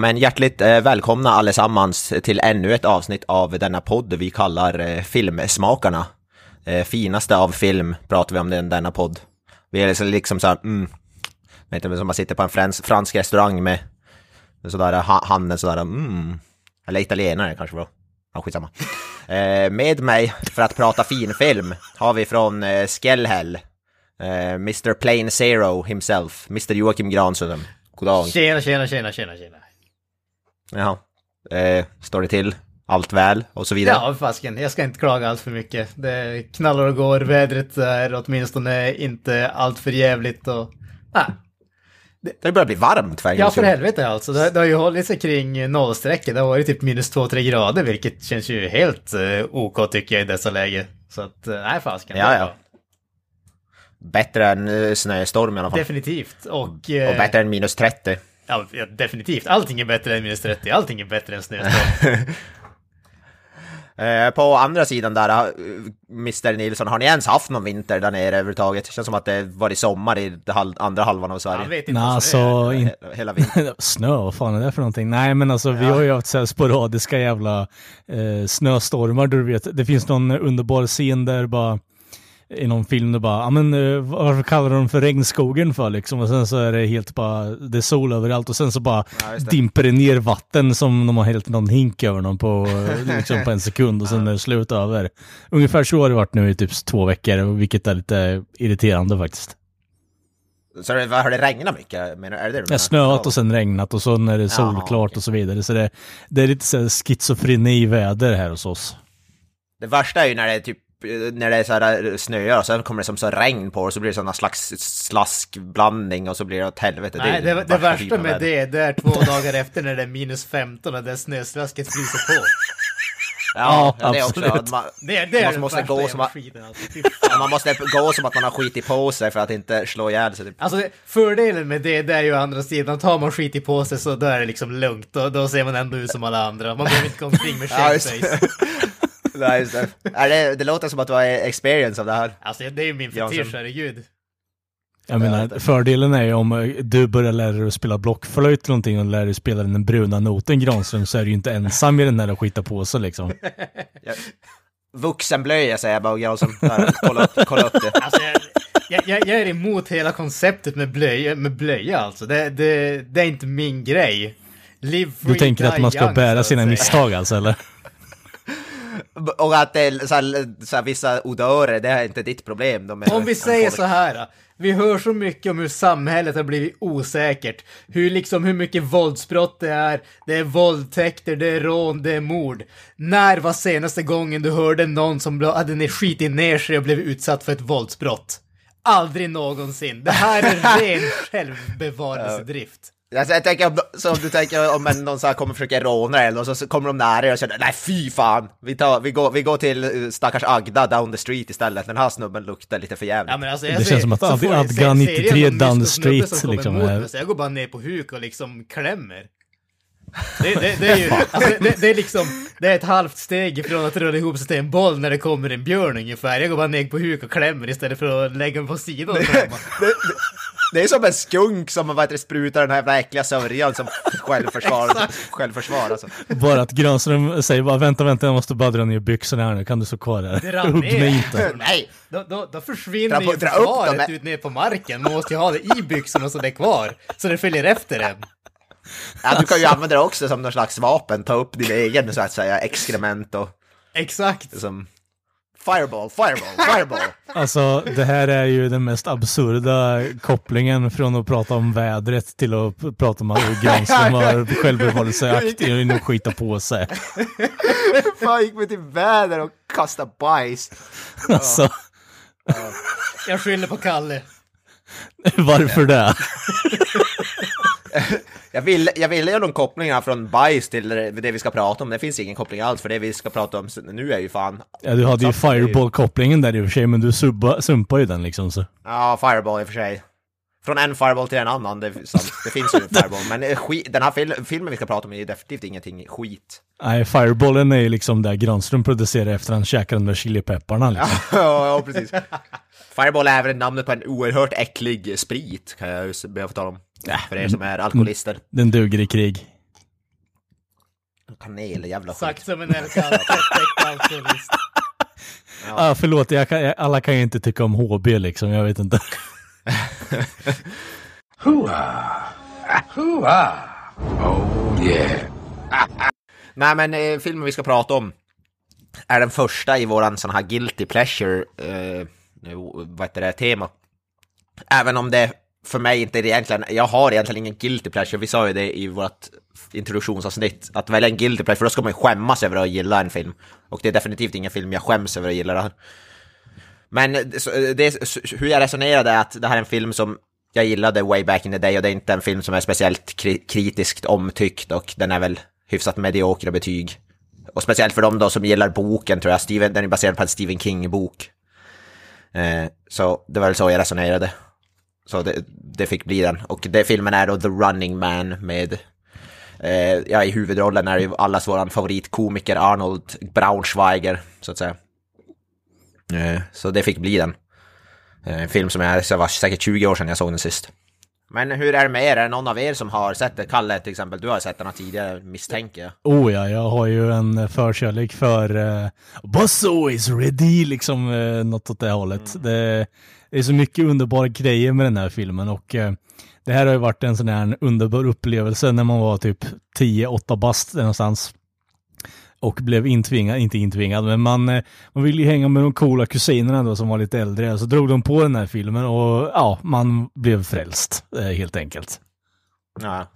Men hjärtligt eh, välkomna allesammans till ännu ett avsnitt av denna podd vi kallar eh, Filmsmakarna. Eh, finaste av film pratar vi om den, denna podd. Vi är liksom, liksom så här, mm, vet inte, som man sitter på en frans, fransk restaurang med, med sådär ha, handen sådär, mm, eller italienare kanske var. Ja, skitsamma. Eh, med mig för att prata finfilm har vi från eh, Skellhäll, eh, Mr Plain Zero himself, Mr Joakim Granström. God dag. Tjena, tjena, tjena, tjena, tjena. Jaha. Eh, står det till? Allt väl? Och så vidare? Ja, fasken. Jag ska inte klaga allt för mycket. Det knallar och går, vädret är åtminstone inte allt för jävligt och... Ah. Det börjar bli varmt för Ja, för helvete alltså. Det, det har ju hållit sig kring nollstrecket. Det har varit typ minus 2-3 grader, vilket känns ju helt uh, OK tycker jag i dessa läge. Så att, uh, nej fasken. Ja, det ja. Bättre än eh, snöstorm i alla fall. Definitivt. Och... Och eh, bättre än minus 30. Ja, ja, definitivt. Allting är bättre än minus 30. Allting är bättre än snöstorm. Eh, på andra sidan där, Mr Nilsson, har ni ens haft någon vinter där nere överhuvudtaget? Det känns som att det varit sommar i andra halvan av Jag Sverige. vet inte Nej, alltså, in, He- Hela vintern. snö, vad fan är det för någonting? Nej, men alltså vi har ju haft så här sporadiska jävla eh, snöstormar, du vet. Det finns någon underbar scen där bara i någon film, det bara, ja men eh, varför kallar de för regnskogen för liksom? Och sen så är det helt bara, det är sol överallt och sen så bara Ja, det. dimper det ner vatten som de har hällt någon hink över dem på, liksom på en sekund och sen är det slut över. Ungefär så har det varit nu i typ två veckor, vilket är lite irriterande faktiskt. Så det, har det regnat mycket? Menar, är det det du Det menar? har snöat och sen regnat och så när det är Jaha, solklart okej. och så vidare. Så det, det är lite så här schizofreni väder här hos oss. Det värsta är ju när det är typ när det är så här eh, snöar och sen kommer det som så regn på och så blir det sån slags slaskblandning och så blir det åt helvete. Nej, det, ju det värsta med det, det är två dagar efter när det är minus 15 och det snöslasket fryser på. Ja, Ja, det är också absolut. att man, Det, det måste gå som att- alltså. Man måste gå som att man har skitit på sig för att inte slå ihjäl sig. Typ. Alltså det- fördelen med det, det är ju å andra sidan, tar man skit i på sig så då är det liksom lugnt. Då, då ser man ändå ut som alla andra. Man behöver inte gå omkring med shakeface. Nej, just det. Är det. Det låter som att du har experience av det här. Alltså det är ju min fetisch, herregud. Jag menar, fördelen är ju om eh, du börjar lära dig att spela blockflöjt eller någonting och lär dig spela den bruna noten Granström så är du ju inte ensam i den här att skita på sig liksom. Vuxenblöja säger jag bara, Jansson. Där, Kolla upp, kolla upp det. Alltså jag, jag, jag, är emot hela konceptet med blöja, med blöja alltså. Det, det, det är inte min grej. Live free, Du tänker att man ska young, bära sina misstag alltså eller? Och att det är så här, så här, vissa odörer, det är inte ditt problem. De är, Om vi säger folk- så här. Vi hör så mycket om hur samhället har blivit osäkert. Hur liksom hur mycket våldsbrott det är. Det är våldtäkter, det är rån, det är mord. När var senaste gången du hörde någon som hade skitit ner sig och blev utsatt för ett våldsbrott? Aldrig någonsin. Det här är ren självbevarelsedrift. Alltså, jag tänker, om, så om du tänker om en, någon så här kommer försöka råna dig eller så, kommer de nära dig och säger nej fy fan, vi, tar, vi, går, vi går till eh, stackars Agda down the street istället, den här snubben luktar lite för jävligt. Ja, men alltså, jag Det ser- känns som att ser 93 jag någon down the street, liksom, mig, Så jag går bara ner på huk och liksom klämmer. Det, det, det är ju, alltså, det, det är liksom, det är ett halvt steg ifrån att rulla ihop sig till en boll när det kommer en björn ungefär. Jag går bara ner på huk och klämmer istället för att lägga mig på sidan. Det, det, det är som en skunk som vad heter sprutar den här jävla äckliga sörjan som självförsvar. självförsvar alltså. Bara att Granström säger bara vänta, vänta, jag måste bara dra ner byxorna här nu, kan du stå kvar rann Hugg mig inte. Nej! Då, då, då försvinner Dra på- ju dra upp försvaret ut ner på marken. Man måste ju ha det i byxorna så det är kvar. Så det följer efter en. Ja, du kan ju använda det också som någon slags vapen, ta upp din egen så att säga exkrement och Exakt. som Fireball, fireball, fireball! Alltså, det här är ju den mest absurda kopplingen från att prata om vädret till att prata om hur Granström har självbevarelseaktig och skita på sig. Fan gick vi till väder och kastade bajs? Alltså, Jag skyller på Kalle. varför det? Jag ville jag vill göra någon koppling här från bajs till det det vi ska prata om. Det finns ingen koppling alls, för det vi ska prata om nu är ju fan... Ja, du hade ju det ju- Fireball-kopplingen där i och för sig, men du subba, sumpar ju den liksom så. Ja, Fireball i och för sig. Från en Fireball till en annan, det, det finns ju en Fireball. Men eh, skit, den här fil filmen vi ska prata om är definitivt ingenting skit. Nej, Fireballen är ju liksom där Granström producerar efter han käkar de där chilipepparna liksom. ja, ja, precis. Fireball är även namnet på en oerhört äcklig sprit, kan jag ju be att få tala om. För er som är alkoholister. Den duger i krig. Kanel, jävla skit. Sagt som en alkoholist. Ja, ah, förlåt, jag kan, jag, alla kan ju inte tycka om HB liksom, jag vet inte. Hoo-ah. Hoo-ah. Oh, yeah. Nej men eh, filmen vi ska prata om är den första i våran sån här guilty pleasure, eh, vad heter det, tema. Även om det för mig inte är det egentligen, jag har egentligen ingen guilty pleasure, vi sa ju det i vårt introduktionsavsnitt, att välja en guilty pleasure, för då ska man ju skämmas över att gilla en film. Och det är definitivt ingen film jag skäms över att gilla det här. Men det, det, hur jag resonerade är att det här är en film som jag gillade way back in the day och det är inte en film som är speciellt kri kritiskt omtyckt och den är väl hyfsat mediokra betyg. Och speciellt för dem då som gillar boken tror jag, Steven, den är baserad på en Stephen King-bok. Eh, så det var väl så jag resonerade. Så det, det fick bli den. Och det filmen är då The Running Man med eh, ja, i huvudrollen är ju allas våran favoritkomiker Arnold Braunschweiger, så att säga. Eh, så det fick bli den. Eh, En film som jag, så det var säkert 20 år sedan jag såg den sist. Men hur är det med er? Är det någon av er som har sett det? Kalle till exempel, du har sett den tidigare misstänker jag. Oh ja, jag har ju en förkärlek för uh, Buzzsaw is ready, liksom uh, något åt det hållet. Det, det är så mycket underbara grejer med den här filmen och eh, det här har ju varit en sån här underbar upplevelse när man var typ 10-8 bast någonstans. Och blev intvingad, inte intvingad, men man, eh, man ville ju hänga med de coola kusinerna då som var lite äldre. Så drog de på den här filmen och ja, man blev frälst eh, helt enkelt. Ja.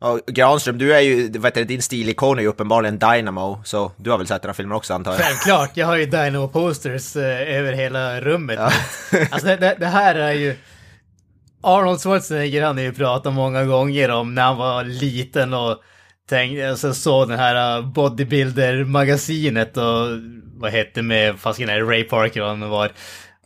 Och Granström, du är ju, heter det, din stilikon är ju uppenbarligen Dynamo, så du har väl sett den här filmen också antar jag? Självklart, jag har ju Dynamo posters eh, över hela rummet. Alltså det, det, det här är ju... Arnold Schwarzenegger han har ju pratat många gånger om när han var liten och tänkte, alltså såg den här uh, bodybuilder-magasinet och vad hette med, fasiken är Ray Parker och han var.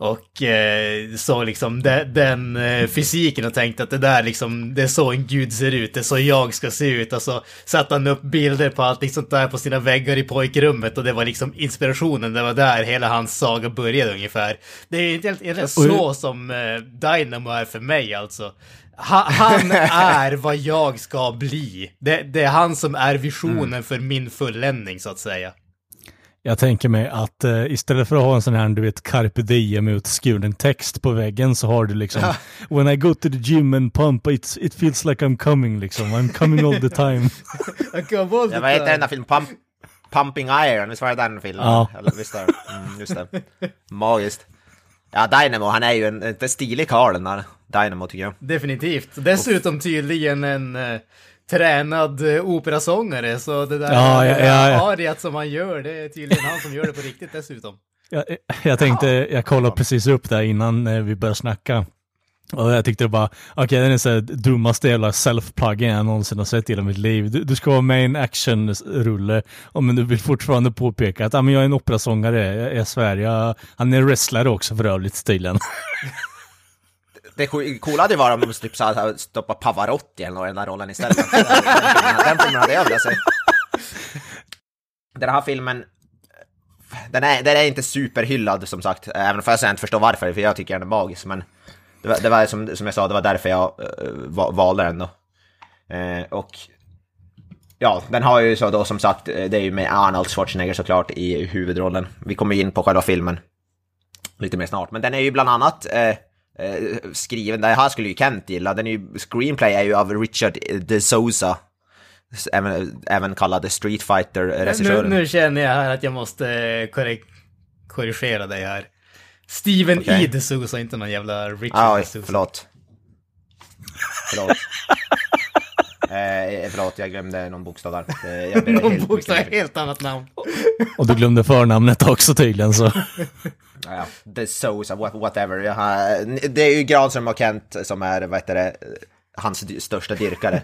Och eh, såg liksom de, den eh, fysiken och tänkte att det där liksom, det är så en gud ser ut, det är så jag ska se ut. Och så satte han upp bilder på allting sånt där på sina väggar i pojkrummet och det var liksom inspirationen, det var där hela hans saga började ungefär. Det är inte helt- egentligen så som eh, Dynamo är för mig alltså. Ha, han är vad jag ska bli. Det, det är han som är visionen för min fulländning så att säga. Jag tänker mig att eh, istället för att ha en sån här, du vet, carpe diem utskuren text på väggen så har du liksom When I go to the gym and pump it, it feels like I'm coming liksom. I'm coming all the time. Ja, vad heter den där filmen? Pump, Pumping Iron, visst var det den filmen? Ja. Eller, visst var det? Mm, just det. Magiskt. Ja, Dynamo, han är ju en, en stilig karl den där Dynamo tycker jag. Definitivt. Dessutom tydligen en eh, tränad eh, operasångare, så det där Ja, ja, ja, ja. ariat som han gör, det är tydligen han som gör det på riktigt dessutom. Jag, jag tänkte, jag kollade precis upp där innan eh, vi började snacka. Och jag tyckte det bara, okej den är så dummaste jävla self-pluggen jag någonsin har sett i hela mitt liv. Du, du ska vara med i en actionrulle, och men du vill fortfarande påpeka att ah, men jag är en operasångare, jag, jag svär. Jag, han är wrestlare också för övrigt tydligen. Det coola hade ju varit om de typ så stoppa Pavarotti eller i den där rollen istället. den filmen hade jag velat se. Den här filmen, den är, den är inte superhyllad som sagt, även om jag inte förstår varför, för jag tycker den är magisk. Men det var, det var som, som jag sa, det var därför jag uh, valde den då. Uh, och ja, den har ju så då som sagt, eh, det är ju med Arnold Schwarzenegger såklart i huvudrollen. Vi kommer ju in på själva filmen lite mer snart. Men den är ju bland annat eh, eh, skriven, det här skulle ju Kent gilla, den är ju, screenplay är ju av Richard De Souza, även, även kallad Street Nu, Fighter-regissören. nu känner jag här att jag måste eh, korrek- korrigera dig här. Steven Okej. E. DeSouza, inte någon jävla Richard Ah, oj, DeSouza. förlåt. Förlåt. eh, förlåt, jag glömde någon bokstav där. Eh, jag ber Någon helt bokstav, mycket helt annat namn. Och du glömde förnamnet också tydligen så. Ja. De Souza, what, whatever. Jag har, det är ju Granström och Kent som är, vad heter det, hans största dyrkare.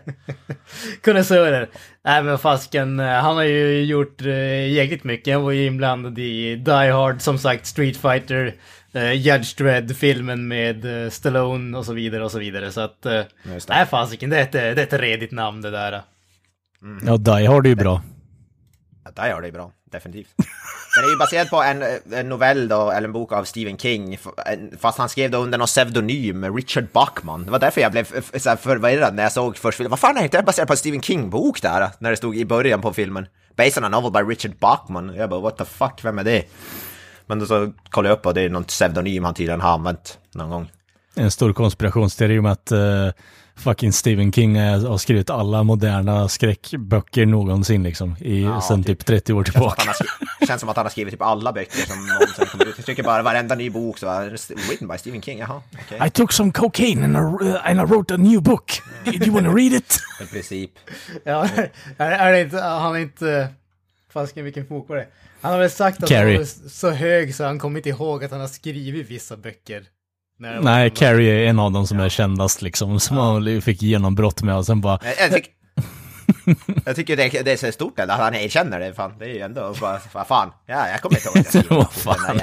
Konnässörer. Nej men fasken, eh, han har ju gjort uh, jäkligt mycket. Han var ju inblandad i Die Hard, som sagt, Street Fighter, uh, Judge Dredd-filmen med uh, Stallone och så vidare och så vidare. Så att, det. nej fasiken, det är, ett, det är ett redigt namn det där. Ja, Die Hard är ju bra. Ja, där gör det bra, definitivt. Den är ju baserad på en, en novell då, eller en bok av Stephen King, fast han skrev då under någon pseudonym, Richard Bachman. Det var därför jag blev f- så här förvirrad när jag såg först filmen. Vad fan är det baserat på en Stephen King-bok där? När det stod i början på filmen. Based on a novel by Richard Bachman. Jag bara, what the fuck, vem är det? Men då så kollade jag upp och det är någon pseudonym han tydligen har använt någon gång. En stor konspirationsteori om att eh, fucking Stephen King har skrivit alla moderna skräckböcker någonsin liksom, i, Ja, sen typ. typ 30 år Känns som, tillbaka. skri- känns som att han har skrivit typ alla böcker som någonsin kommer ut. Jag tycker bara varenda ny bok så är det written by Stephen King, jaha, okej. I took some cocaine and I, uh, and I wrote a new book. Do you wanna read it? I princip. Ja, är, är det inte, han är inte, fasken vilken bok var det? Han har väl sagt att Carrie. han var så hög så han kommer inte ihåg att han har skrivit vissa böcker. När det var- Nej, Carrie är en av dem som är kändast liksom, som han fick genombrott med och sen bara, Jag, tyck, jag tycker det, det är så stort ändå att han erkänner det. Fan, det är ju ändå bara, vad fan. Ja, jag kommer inte ihåg att jag skrev Vad fan.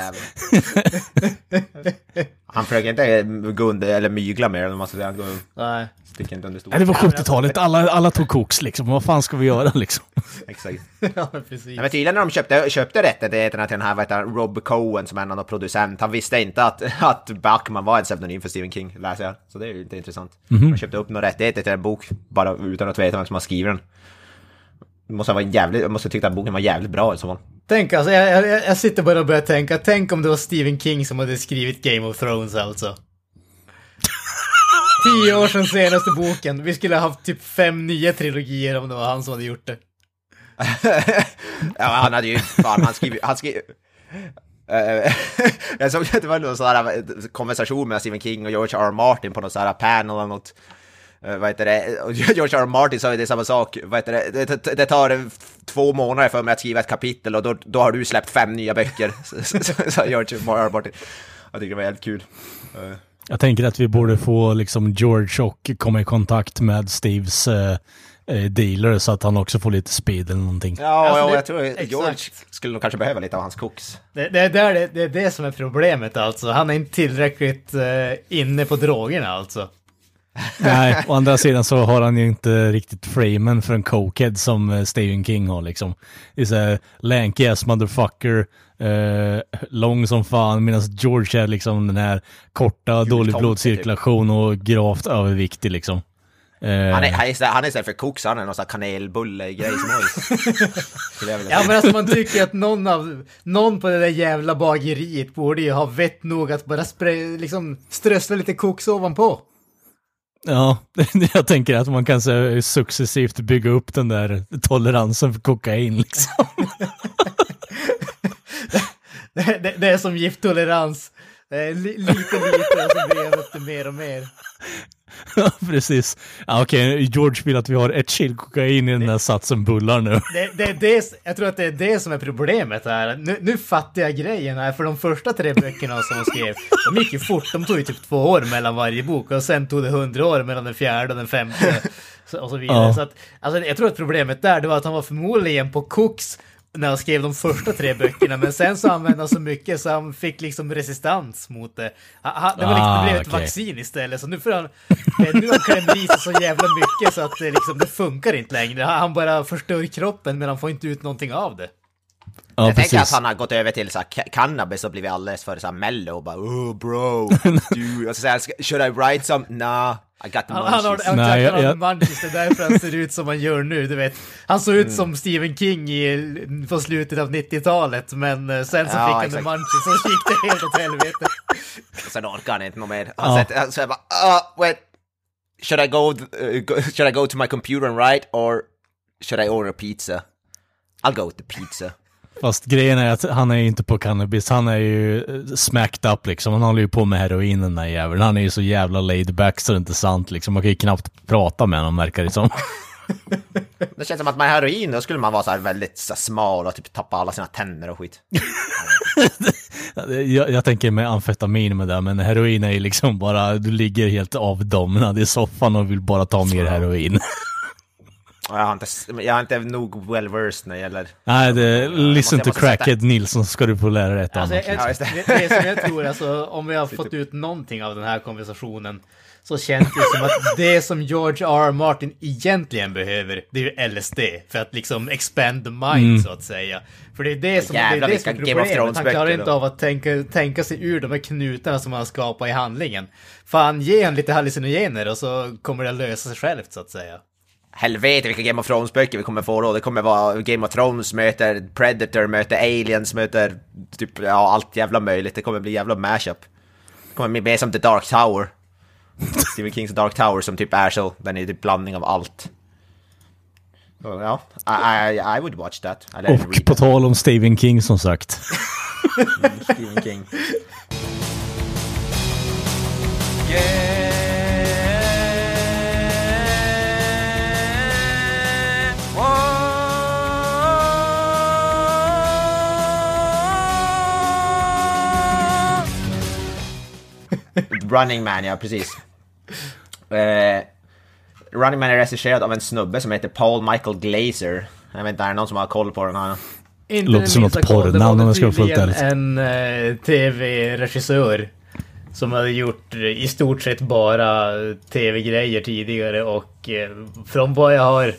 Han försöker inte gå under, eller mygla med om man ska säga. Han går- Nej. sticker inte under nej det stolen. var 70-talet, alla, alla tog koks liksom, vad fan ska vi göra liksom? Exakt. ja, precis. Nej, men tydligen när de köpte, köpte rättigheterna till den här, vad heter Rob Cohen som är en av producent, han visste inte att, att Bachman var en pseudonym för Stephen King, läser jag. Så det är ju inte intressant. De köpte upp några rättigheter till en bok, bara utan att veta vem som har skrivit den. Måste ha varit jävligt, måste tycka att boken var jävligt bra i så fall. Tänk alltså, jag, jag, jag sitter bara och börjar tänka, tänk om det var Stephen King som hade skrivit Game of Thrones alltså. Tio år sedan senaste boken. Vi skulle ha haft typ fem nya trilogier om det var han som hade gjort det. ja, han hade ju, fan, han skrev, han skrev, Eh, jag såg att det var någon sån här konversation med Stephen King och George R. R. Martin på någon sån här panel eller något. Uh, vad heter det? Och George R. R. Martin sa ju det samma sak. Vad heter det? Det, det, tar eh, två månader för mig att skriva ett kapitel och då, då har du släppt fem nya böcker. Sa George R. R. Martin. Jag tycker det var jävligt kul. Eh, Jag tänker att vi borde få liksom George och komma i kontakt med Steves eh, eh, dealer så att han också får lite speed eller någonting. Ja, Alltså, ja det- jag tror exakt. George skulle nog kanske behöva lite av hans koks. Det, det, det, det är det som är problemet alltså. Han är inte tillräckligt eh, inne på drogerna alltså. Nej, å andra sidan så har han ju inte riktigt framen för en cokehead som eh, Stephen King har liksom. Det är såhär lanky ass motherfucker, eh, lång som fan, medan George är liksom den här korta, dålig tomte, blodcirkulation och gravt överviktig liksom. Eh, Han är, han är, istället- han är istället för koks, han är någon sån här kanelbulle-grej som vilja Ja men alltså man tycker att någon av, någon på det där jävla bageriet borde ju ha vett nog att bara spray, liksom strössla lite koks ovanpå. Ja, jag tänker att man kan så, successivt bygga upp den där toleransen för kokain liksom. Det, det, det är som gifttolerans. Det är li, lite lite och så blir det upp mer och mer. Ja, precis. Ja, Okej, George vill att vi har ett kilo kokain i den här satsen bullar nu. Det, det det, jag tror att det är det som är problemet här. Nu, nu fattar jag grejen här, för de första tre böckerna som hon skrev, de gick ju fort. De tog ju typ två år mellan varje bok och sen tog det hundra år mellan den fjärde och den femte. Och så vidare. Ja. Så att, alltså, jag tror att problemet där, det var att han var förmodligen på koks när han skrev de första tre böckerna, men sen så använde han så mycket så han fick liksom resistans mot det. Han, det var liksom, Ah, det blev ett okej. vaccin istället, så nu får han, eh, nu har han klämt i sig så jävla mycket så att det liksom, det funkar inte längre. Han bara förstör kroppen men han får inte ut någonting av det. Ja, jag tänker att precis. han har gått över till så här, ca- cannabis och blivit alldeles för så här mellow och bara oh bro, du, och så säger han, "Ska- should I write some? Nah, I got the Han, han har, munchies. han, Nej, jag- jag- munchies, det är därför han ser ut som han gör nu, du vet. Han såg Mm. ut som Stephen King i, på slutet av 90-talet, men eh, sen så Ja, fick han exakt. the munchies och så gick det helt åt helvete. Sen orkar han inte något mer. Han Ja. sätter, så jag bara, uh, wait, should I go, uh, go, should I go to my computer and write or should I order pizza? I'll go to pizza. Fast grejen är att han är ju inte på cannabis, han är ju eh, smacked up liksom. Han håller ju på med heroin den där jäveln. Han är ju så jävla laid back så det är inte sant liksom. Man kan ju knappt prata med honom verkar det som. Det känns som att med heroin då skulle man vara så här väldigt så här, smal och typ tappa alla sina tänder och skit. Jag, jag tänker med amfetamin med det, men heroin är ju liksom bara, du ligger helt avdomnad i soffan och vill bara ta mer heroin. Jag har inte, jag har inte nog well versed när det gäller... Nej, det, listen to crackhead Nilsson ska du få lära dig ett Alltså, annat. jag, Ja, just det. det, som jag tror, alltså, om vi har fått ut någonting av den här konversationen, så känns det som att det som George R. R. Martin egentligen behöver, det är ju LSD, för att liksom expand the mind, så att säga. För det är det som, det är, Jävlar, det som är problemet. Han klarar inte då. av att tänka, tänka sig ur de här knutarna som han skapar i handlingen. Fan, ge han lite hallucinogener och så kommer det att lösa sig självt, så att säga. Helvete vilka Game of Thrones-böcker vi kommer få då. Det kommer vara Game of Thrones möter Predator, möter Aliens, möter typ, ja, allt jävla möjligt. Det kommer bli jävla mashup. Det kommer bli mer som The Dark Tower. Stephen Kings Dark Tower som typ är så. Den är typ blandning av allt. Så, ja, I, I, I would watch that. Och på tal om Stephen King som sagt. Stephen King. Running Man, ja precis. Eh, Running Man är regisserad av en snubbe som heter Paul Michael Glazer. Jag vet inte, är det någon som har koll på den här? Inte Låter den som något porrnamn om jag ska vara fullt ärlig. en eh, tv-regissör som hade gjort eh, i stort sett bara tv-grejer tidigare och eh, från vad jag har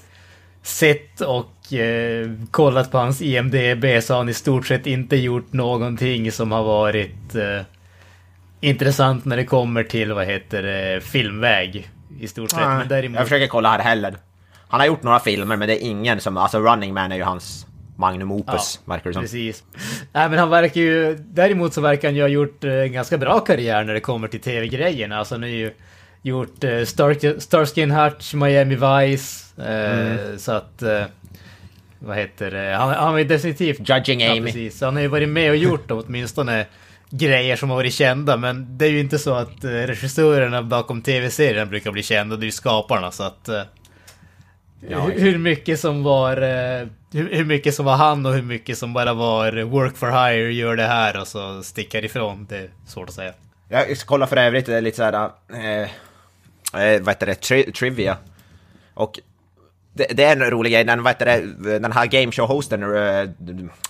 sett och eh, kollat på hans IMDB så har han i stort sett inte gjort någonting som har varit eh, intressant när det kommer till vad heter det, filmväg i stort sett. Men däremot... Jag försöker kolla här heller. Han har gjort några filmer men det är ingen som, alltså Running Man är ju hans magnum opus, verkar det som. Precis. Nej men han verkar ju, däremot så verkar han ju ha gjort eh, en ganska bra karriär när det kommer till tv-grejerna. Alltså han har ju gjort eh, Star, Starsky and Hutch, Miami Vice, eh, Mm. så att... Eh, vad heter det? Han, han har ju definitivt... Judging Ja, Amy. precis. Så han har ju varit med och gjort åtminstone grejer som har varit kända, men det är ju inte så att eh, regissörerna bakom tv-serierna brukar bli kända, det är ju skaparna så att... Eh, hur, hur mycket som var... Eh, hur, mycket som var han och hur mycket som bara var work for hire, gör det här och så stickar ifrån, det är svårt att säga. Jag ska kolla för övrigt lite såhär, eh, vad heter det, tri trivia. Och det, det är en rolig grej, den, vad heter det, den här gameshow-hosten, eh,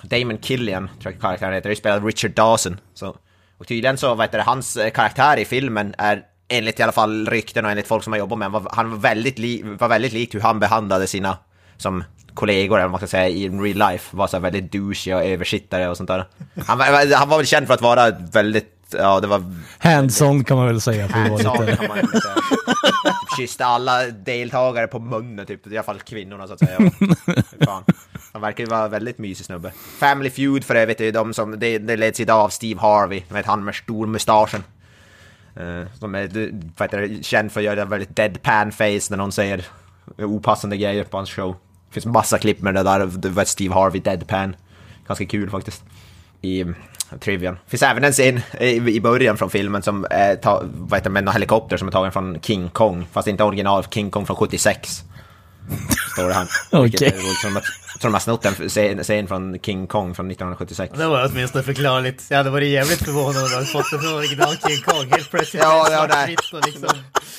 Damon Killian, tror jag karaktären heter, det spelar Richard Dawson. Så, och tydligen så, vad heter det, hans eh, karaktär i filmen är enligt i alla fall rykten och enligt folk som har jobbat med honom, han var väldigt, li, var väldigt likt hur han behandlade sina som kollegor, eller vad man ska säga, i real life. Var så här väldigt douchey och översittare och sånt där. Han, han var väl känd för att vara väldigt, ja det var Hands-on kan man väl säga. Hands-on kan man säga. Typ Kysste alla deltagare på munnen, typ. i alla fall kvinnorna så att säga. Fan. Han verkar ju vara väldigt mysig snubbe. Family Feud för övrigt är ju de som, det, det leds idag av Steve Harvey, vet han med stor mustaschen. Uh, som är vad heter det, känd för att göra väldigt deadpan face när någon säger opassande grejer på hans show. Det finns massa klipp med det där, du vet Steve Harvey deadpan. Ganska kul faktiskt. I trivian. finns även en scen i, början från filmen som är ta, vad heter det, med en helikopter som är tagen från King Kong. Fast inte original King Kong från 76. Står det här. Vilket Okej. de har- Jag tror de har snott en scen, scen från King Kong från 1976. Det var åtminstone förklarligt. Jag hade varit jävligt förvånad om jag hade fått det från original King Kong. Helt plötsligt Ja, ja, ja, nej. svartvitt och liksom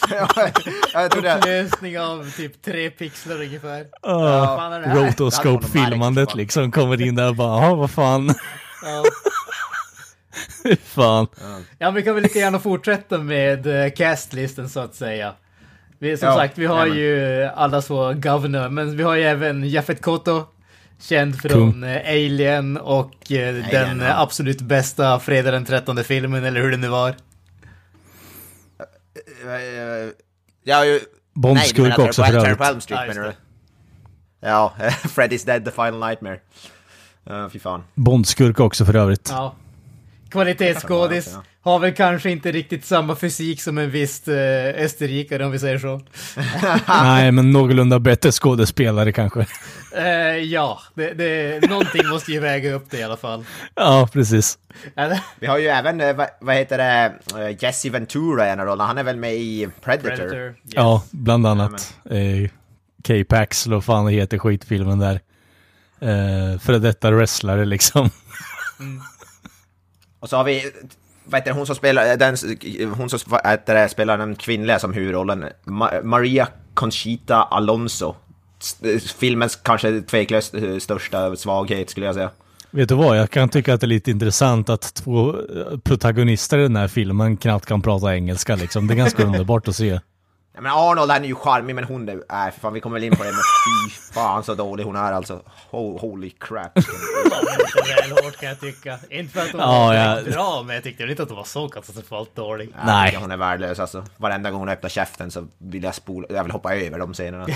ja, jag tror det. upplösning av typ tre pixlar ungefär. Det här? Rotoscope-filmandet liksom kommer in där och bara, "Jaha, vad fan. Ja. fan. Ja, vi kan väl lika gärna fortsätta med eh, castlisten så att säga. Vi, som Ja, sagt, vi har jajamän. ju alla så Governor, men vi har ju även Jaffet Koto. Känd från Kung. eh, Alien och eh, den ja. absolut bästa Fredag den 13 filmen, eller hur det nu var. Har ju... Menar också för övrigt. på Elm Street Ja, menar du? Ja, Freddy's Dead, The Final Nightmare. Uh, fy fan. Bondskurk också för övrigt. Ja. Kvalitetsskådis. Har väl kanske inte riktigt samma fysik som en viss eh, österrikare om vi säger så. Nej, men någorlunda bättre skådespelare kanske. Eh, ja, det, det, någonting måste ju väga upp det i alla fall. Ja, precis. Vi har ju även, eh, vad, vad heter det, eh, Jesse Ventura i en rollerna. Han är väl med i Predator? Predator. Yes. Ja, bland annat. Eh, K-Pax, eller vad fan det heter, skitfilmen där. Eh, Före detta wrestlare liksom. Och så har vi, vad heter hon som spelar, den, hon som heter spelar den kvinnliga som huvudrollen, Ma- Maria Conchita Alonso. S- Filmens kanske tveklöst eh, största svaghet skulle jag säga. Vet du vad, jag kan tycka att det är lite intressant att två eh, protagonister i den här filmen knappt kan prata engelska liksom. Det är ganska underbart att se. Ja, men Arnold han är ju charmig men hon är, äh, för fan vi kommer väl in på det men fy fan så dålig hon är alltså. Ho- holy crap. Lite väl hårt kan jag tycka. Inte för att hon var ja. bra, men jag tyckte inte att hon var så katastrofalt dålig. Jag Nej. tycker Hon är värdelös alltså. Varenda gång hon öppnar käften så vill jag spola, jag vill hoppa över de scenerna.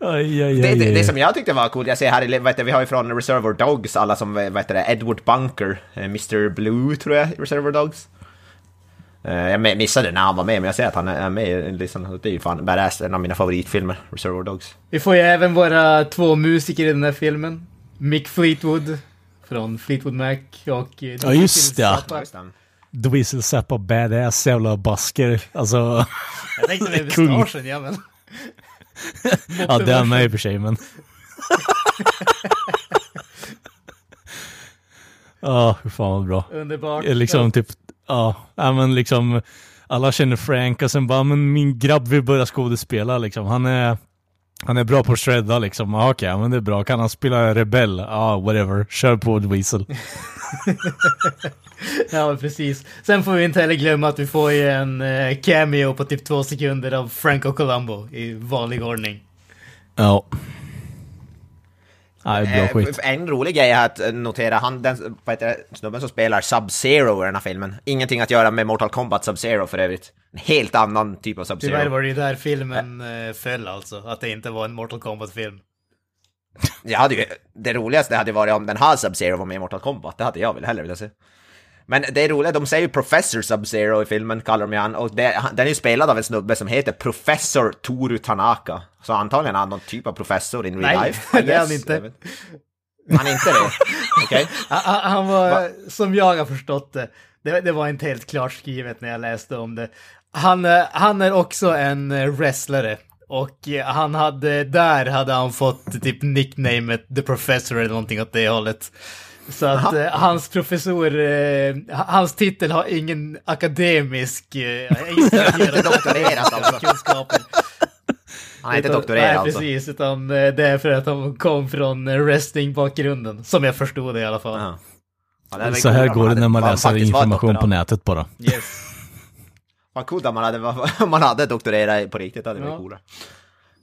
Aj, aj, Det, aj, det, aj. det som jag tyckte var coolt, jag ser här, i- vad heter, vi har ju från Reservoir Dogs alla som, vad heter det, Edward Bunker, eh, Mr Blue tror jag, Reservoir Dogs. Eh, Jag mi- missade när han var med, men jag ser att han är med i listan. Det är ju fan badass, en av mina favoritfilmer, Reservoir Dogs. Vi får ju även våra två musiker i den här filmen. Mick Fleetwood från Fleetwood Mac och... eh, Ja, just det, det. Dweezil Zappa badass jävla basker. Alltså, Jag tänkte med Kung. mustaschen, ja men... ja det är med i och för sig men. Ja, hur fan vad bra. Underbart. Liksom typ, ja, men liksom alla känner Frank och sen bara, men min grabb vill börja skådespela liksom. Han är, han är bra på att shredda liksom. Ja, Okej, ja, men det är bra. Kan han spela rebell? Ja, whatever. Kör på Dweezil. Ja, precis. Sen får vi inte heller glömma att vi får ju en eh, cameo på typ två sekunder av Franco Colombo i vanlig ordning. Ja. Nej, bra Eh. En rolig grej är att eh, notera, han, den, vad heter det, snubben som spelar Sub-Zero i den här filmen. Ingenting att göra med Mortal Kombat Sub-Zero för övrigt. En helt annan typ av Tyvärr Sub-Zero. var det ju där filmen eh, föll alltså. Att det inte var en Mortal Kombat-film. Jag hade ju, det roligaste hade varit om den här Sub-Zero var med i Mortal Kombat. Det hade jag väl hellre velat se. Men det är roligt, de säger ju Professor Sub-Zero i filmen, kallar de ju han. Och det, den är ju spelad av en snubbe som heter Professor Toru Tanaka. Så antagligen är han någon typ av professor in real Nej, life. I det är han inte. Han är inte det? Okej. Han, han var, Va? som jag har förstått det, det, det var inte helt klart skrivet när jag läste om det. Han, eh, han är också en eh, wrestlare. Och eh, han hade, där hade han fått typ nicknamet The Professor eller någonting åt det hållet. Så att Aha. eh, hans professor, eh, hans titel har ingen akademisk, eh, inte doktorerat alltså. kunskaper. Han är inte doktorerad Nej, alltså. precis. Utan eh, det är för att han kom från eh, wrestling-bakgrunden. Som jag förstod det i alla fall. Ja. Ja, Så här går det när man läser information på nätet bara. Yes. Vad coolt om man hade, man hade doktorerat på riktigt, det hade varit Ja. coolare.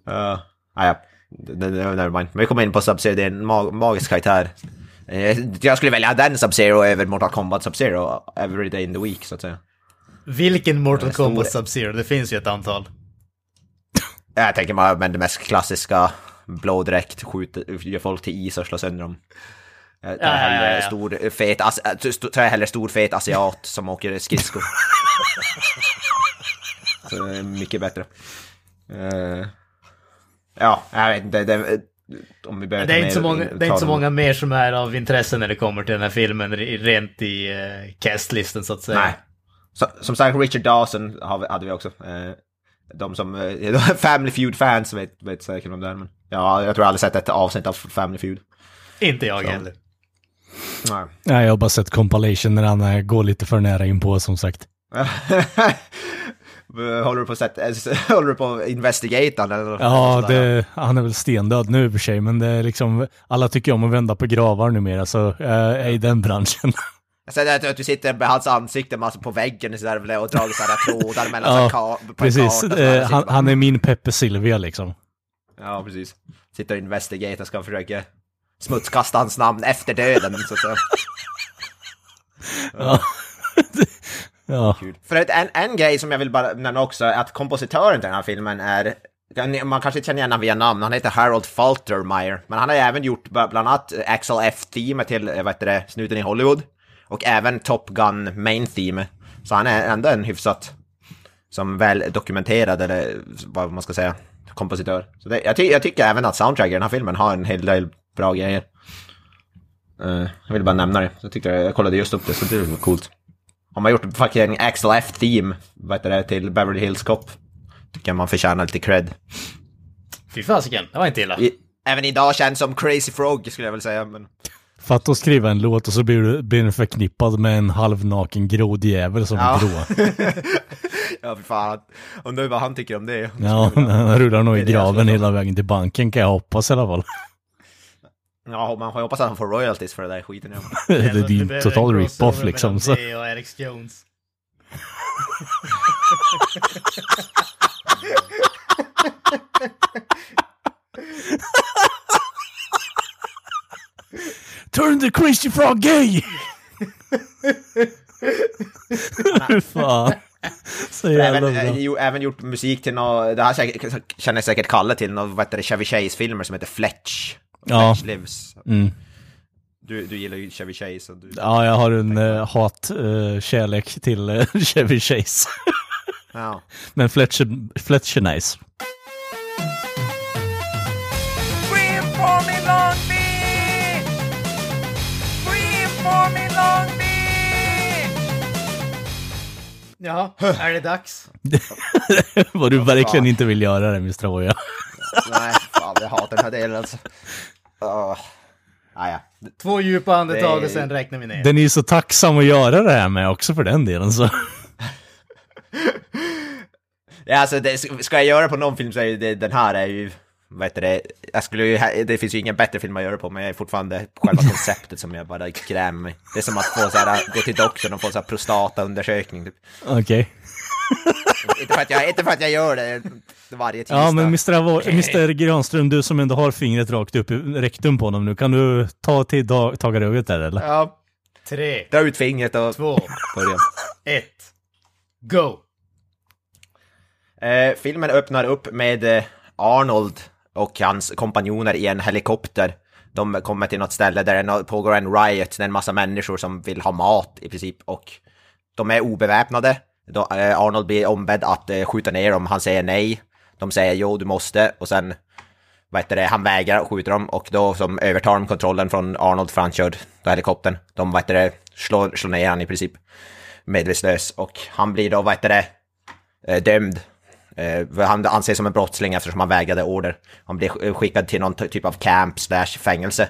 Uh, ah, ja, nevermind. Men vi kommer in på Sub-Zero, det är en mag magisk karaktär. Eh, Jag skulle välja den Sub-Zero över Mortal Kombat Sub-Zero every day in the week, så att säga. Vilken Mortal. Kombat Sub-Zero? Det finns ju ett antal. Jag tänker bara, men det mest klassiska, blå dräkt, skjuter, gör folk till is och slår sönder dem. Jag tar Ja, ja, hellre ja. stor, fet, as, st- tar jag hellre stor fet asiat som åker skridskor. så det är mycket bättre. Eh, ja, jag vet inte. Det, om vi behöver Det är, inte så många, det är inte så många mer som är av intresse när det kommer till den här filmen, re- rent i uh, castlisten så att säga. Nej. Så, som sagt, Richard Dawson hade vi också. Eh, de som, eh, Family Feud-fans vet, vet säkert om det är, men ja, jag tror jag aldrig sett ett avsnitt av Family Feud. Inte jag Så. heller. Nej. Nej, jag har bara sett compilation när han eh, går lite för nära in på som sagt. håller du på att sätta, håller du på han, eller? Ja, det, han är väl stendöd nu i och för sig, men det är liksom, alla tycker om att vända på gravar numera, så jag är i den branschen. Sen är det att du sitter med hans ansikte massa på väggen så där, och dragit sådana trådar mellan Ja, så här ka- på en Precis, här, eh, han, han är min Peppe Silvia liksom. Ja, precis. Sitter och investigatar ska försöka smutskasta hans namn efter döden, så att säga. Ja. ja. Kul. För att en, en grej som jag vill bara nämna också är att kompositören till den här filmen är man kanske inte känner igen honom via namn, han heter Harold Faltermeyer. Men han har även gjort bland annat Axel F-teamet till, eh, vad heter det, Snuten i Hollywood. Och även Top Gun Main Theme. Så han är ändå en hyfsat, som väl dokumenterad, eller vad man ska säga, kompositör. Så det, jag, ty jag tycker även att soundtracket i den här filmen har en hel del bra grejer. Uh, jag vill bara nämna det. Jag, tyckte, jag kollade just upp det, så det var coolt. Har man gjort fucking Axel F-theme, vad heter det, till Beverly Hills Cop. Tycker man förtjänar lite cred. Fy fasiken, det var inte illa. I, även idag känns som Crazy Frog skulle jag väl säga, men... Fatta att skriva en låt och så blir, du, blir den förknippad med en halvnaken grodjävel som Ja. är grå. Ja, för fan. Undrar vad han tycker om det. Ja, han rullar nog i graven hela vägen till banken kan jag hoppas i alla fall. Ja, man får hoppas att han får royalties för det där skiten. Ja. det är Alltså, ju behöver en total rip-off liksom. Så. det och Alex Jones. Turn the crazy frog gay! Fan. Så jävla Även, bra. eh, jo, även gjort musik till något, det här säkert, känner säkert Kalle till, något, vad heter det, Chevy Chase-filmer som heter Fletch. Ja. Lives. Mm. Du, du gillar ju Chevy Chase. Och du, Ja, jag har en uh, hat-kärlek till uh, Chevy Chase. ja. Men Fletcher, Fletcher nice. Jaha, är det dags? Vad du verkligen inte vill göra det, Mr. Oja. Nej, fan jag hatar den här delen alltså. Uh. Ah, ja. Två djupa andetag Det- och sen räknar vi ner. Den är ju så tacksam att göra det här med också för den delen så. ja, alltså det, ska jag göra på någon film så är ju det, den här är ju, vad heter det, jag skulle ju, det finns ju ingen bättre film att göra på, men jag är fortfarande själva konceptet som jag bara mig. Det är som att få så här, gå till doktorn och få så här prostataundersökning typ. Okej. Inte för att jag, inte för att jag gör det varje tisdag. Ja, men Mr. Avo- Mr. Granström, du som ändå har fingret rakt upp i rektum på honom nu, kan du ta till da- tagarögat där eller? Ja, Tre, dra ut fingret och två, börja. ett, go! Eh, filmen öppnar upp med eh, Arnold och hans kompanjoner i en helikopter. De kommer till något ställe där det pågår en riot, det är en massa människor som vill ha mat i princip och de är obeväpnade. Då, eh, Arnold blir ombedd att eh, skjuta ner dem, han säger nej. De säger jo, du måste och sen vad heter det, han vägrar och skjuter dem och då som övertar de kontrollen från Arnold för han kör då helikoptern. De vad heter det, slår, slår ner han i princip medvetslös och han blir då vad heter det, eh, dömd. Eh, han anses som en brottsling eftersom han vägrade order. Han blir skickad till någon typ av camp slash fängelse.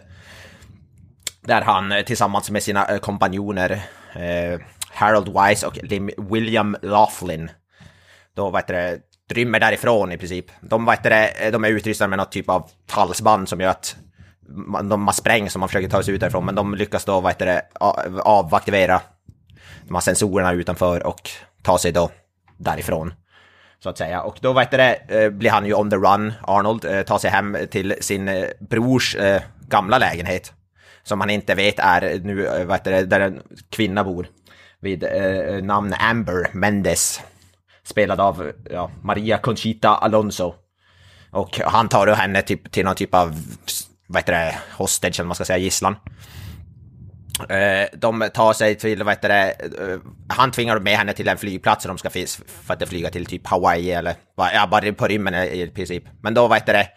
Där han eh, tillsammans med sina eh, kompanjoner eh, Harold Wise och Lim- William Laughlin då vad heter det, rymmer därifrån i princip. De, vad heter det, de är utrustade med något typ av halsband som gör att man, de, man sprängs om man försöker ta sig ut därifrån, men de lyckas då vad heter det, avaktivera de här sensorerna utanför och ta sig då därifrån. Så att säga. Och då vad heter det, eh, blir han ju on the run, Arnold, eh, tar sig hem till sin eh, brors gamla lägenhet. Som han inte vet är nu, vad heter det, där en kvinna bor. Vid eh, namn Amber Mendes. Spelad av ja, Maria Conchita Alonso. Och han tar då henne typ, till någon typ av, vad heter det, hostage eller vad man ska säga, gisslan. Eh, de tar sig till, vad heter det, eh, han tvingar med henne till en flygplats och de ska för att flyga till typ Hawaii eller, ja, bara på rymmen i princip. Men då, vad heter det,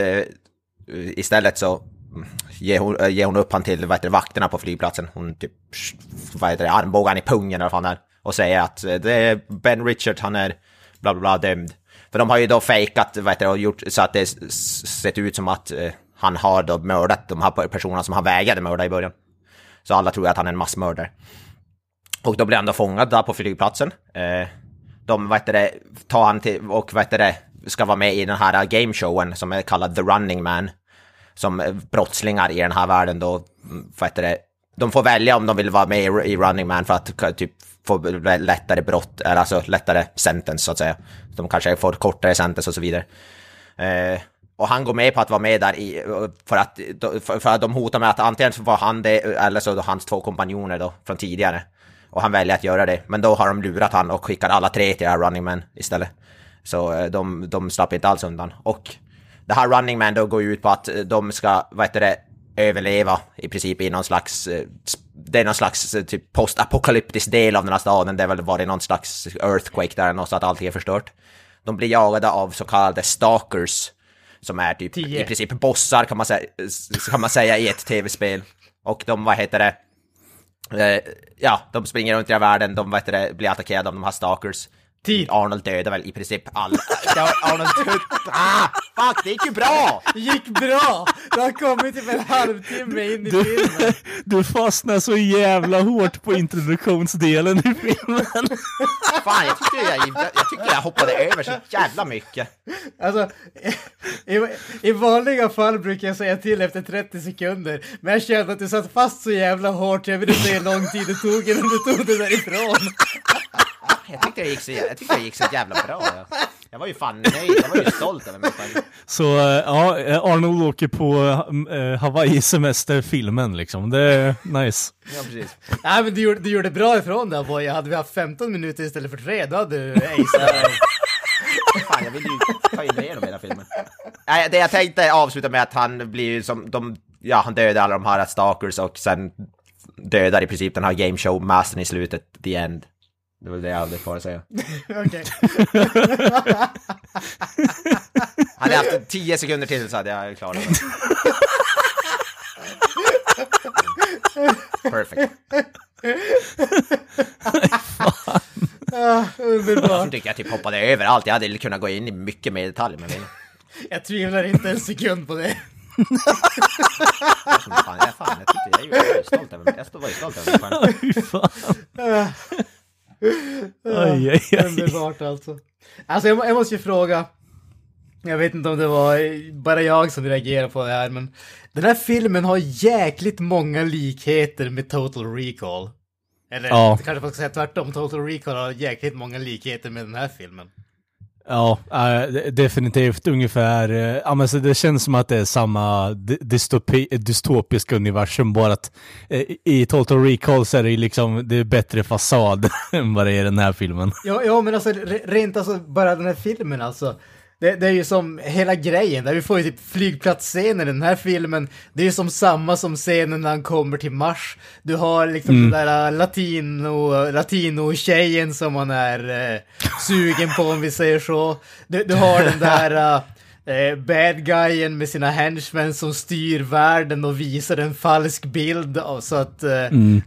eh, istället så ger hon, eh, ger hon upp han till, vad heter det, vakterna på flygplatsen. Hon typ, vad heter det, armbågar han i pungen eller vad fan det är. Och säger att eh, det är Ben Richard, han är bla bla bla dömd. För de har ju då fejkat, vad heter det, och gjort så att det sett ut som att eh, han har då mördat de här personerna som han vägrade mörda i början. Så alla tror att han är en massmördare. Och då blir han då fångad där på flygplatsen. Eh, de, vad heter det, tar han till, och vad heter det, ska vara med i den här gameshowen som är kallad The Running Man. Som eh, brottslingar i den här världen då, mm, vad heter det, de får välja om de vill vara med i, Running Man för att typ få lättare brott, eller alltså lättare sentence så att säga. De kanske får kortare sentence och så vidare. Eh, och han går med på att vara med där i, eh, för att, för, att de hotar med att antingen så var han det eh, eller så då hans två kompanjoner då från tidigare. Och han väljer att göra det. Men då har de lurat han och skickar alla tre till det här Running Man istället. Så de, de slapp inte alls undan. Och det här Running Man då går ju ut på att eh, de ska, vad heter det, överleva i princip i någon slags, eh, det är någon slags eh, typ postapokalyptisk del av den här staden. Det har väl varit någon slags earthquake där och så att allting är förstört. De blir jagade av så kallade stalkers. Som är typ Tio. i princip bossar kan man, säga, kan man säga i ett tv-spel. Och de, vad heter det, ja, de springer runt i världen, de vad heter det, blir attackerade av de här stalkers. Tid. Arnold dödar väl i princip alla. Arnold död... ah! Fuck, det gick ju bra! gick bra! Du har kommit typ en halvtimme in i Du, filmen. du fastnar så jävla hårt på introduktionsdelen i filmen. Fan, jag tyckte jag, jag, tyckte jag hoppade över så jävla mycket. Alltså, i, i vanliga fall brukar jag säga till efter 30 sekunder, men jag kände att du satt fast så jävla hårt, jag ville se hur lång tid det tog innan du tog det därifrån. Jag tyckte jag gick så, jag tyckte jag gick så jävla bra. Jag, jag var ju fan nöjd, jag var ju stolt över mig själv. Så eh, ja, Arnold åker på uh, Hawaii-semester-filmen liksom. Det är nice. Ja, precis. Nej men du gjorde, du gjorde bra ifrån där boy, hade vi haft 15 minuter istället för 3 då hade du aceat. Fan, jag vill ju ta in igenom hela filmen. Nej, det jag tänkte avsluta med att han blir ju som de, ja, han dödar alla de här stalkers och sen dödar i princip den här game show-mastern i slutet, the end. Det var det jag hade kvar att säga. Okej. Hade jag haft 10 sekunder till så hade jag klarat det. Perfect. Ah, underbart. Jag tycker jag typ hoppade över allt. Jag hade kunnat gå in i mycket mer detalj med filmen. Jag tvivlar inte en sekund på det. Fan, jag, fan, jag, tyckte, jag är ju stolt över mig. Jag var ju stolt över mig själv. Fy fan. Aj, aj, aj. Underbart alltså. Alltså jag, jag måste ju fråga. Jag vet inte om det var bara jag som reagerade på det här, men den här filmen har jäkligt många likheter med Total Recall. Eller Ja. kanske man ska säga tvärtom, Total Recall har jäkligt många likheter med den här filmen. Ja, äh, definitivt ungefär. Äh, Ja, men så det känns som att det är samma dystopi, dystopiska universum, bara att äh, i Total Recall så är det ju liksom, det är bättre fasad än vad det är i den här filmen. Ja, ja men alltså re- rent alltså bara den här filmen alltså. Det, det är ju som hela grejen, där vi får ju typ flygplatsscener i den här filmen. Det är ju som samma som scenen när han kommer till Mars. Du har liksom den där äh, latino, latino-tjejen som man är eh, sugen på om vi säger så. Du, du har den där eh, bad guyen med sina henchmen som styr världen och visar en falsk bild av, så att eh,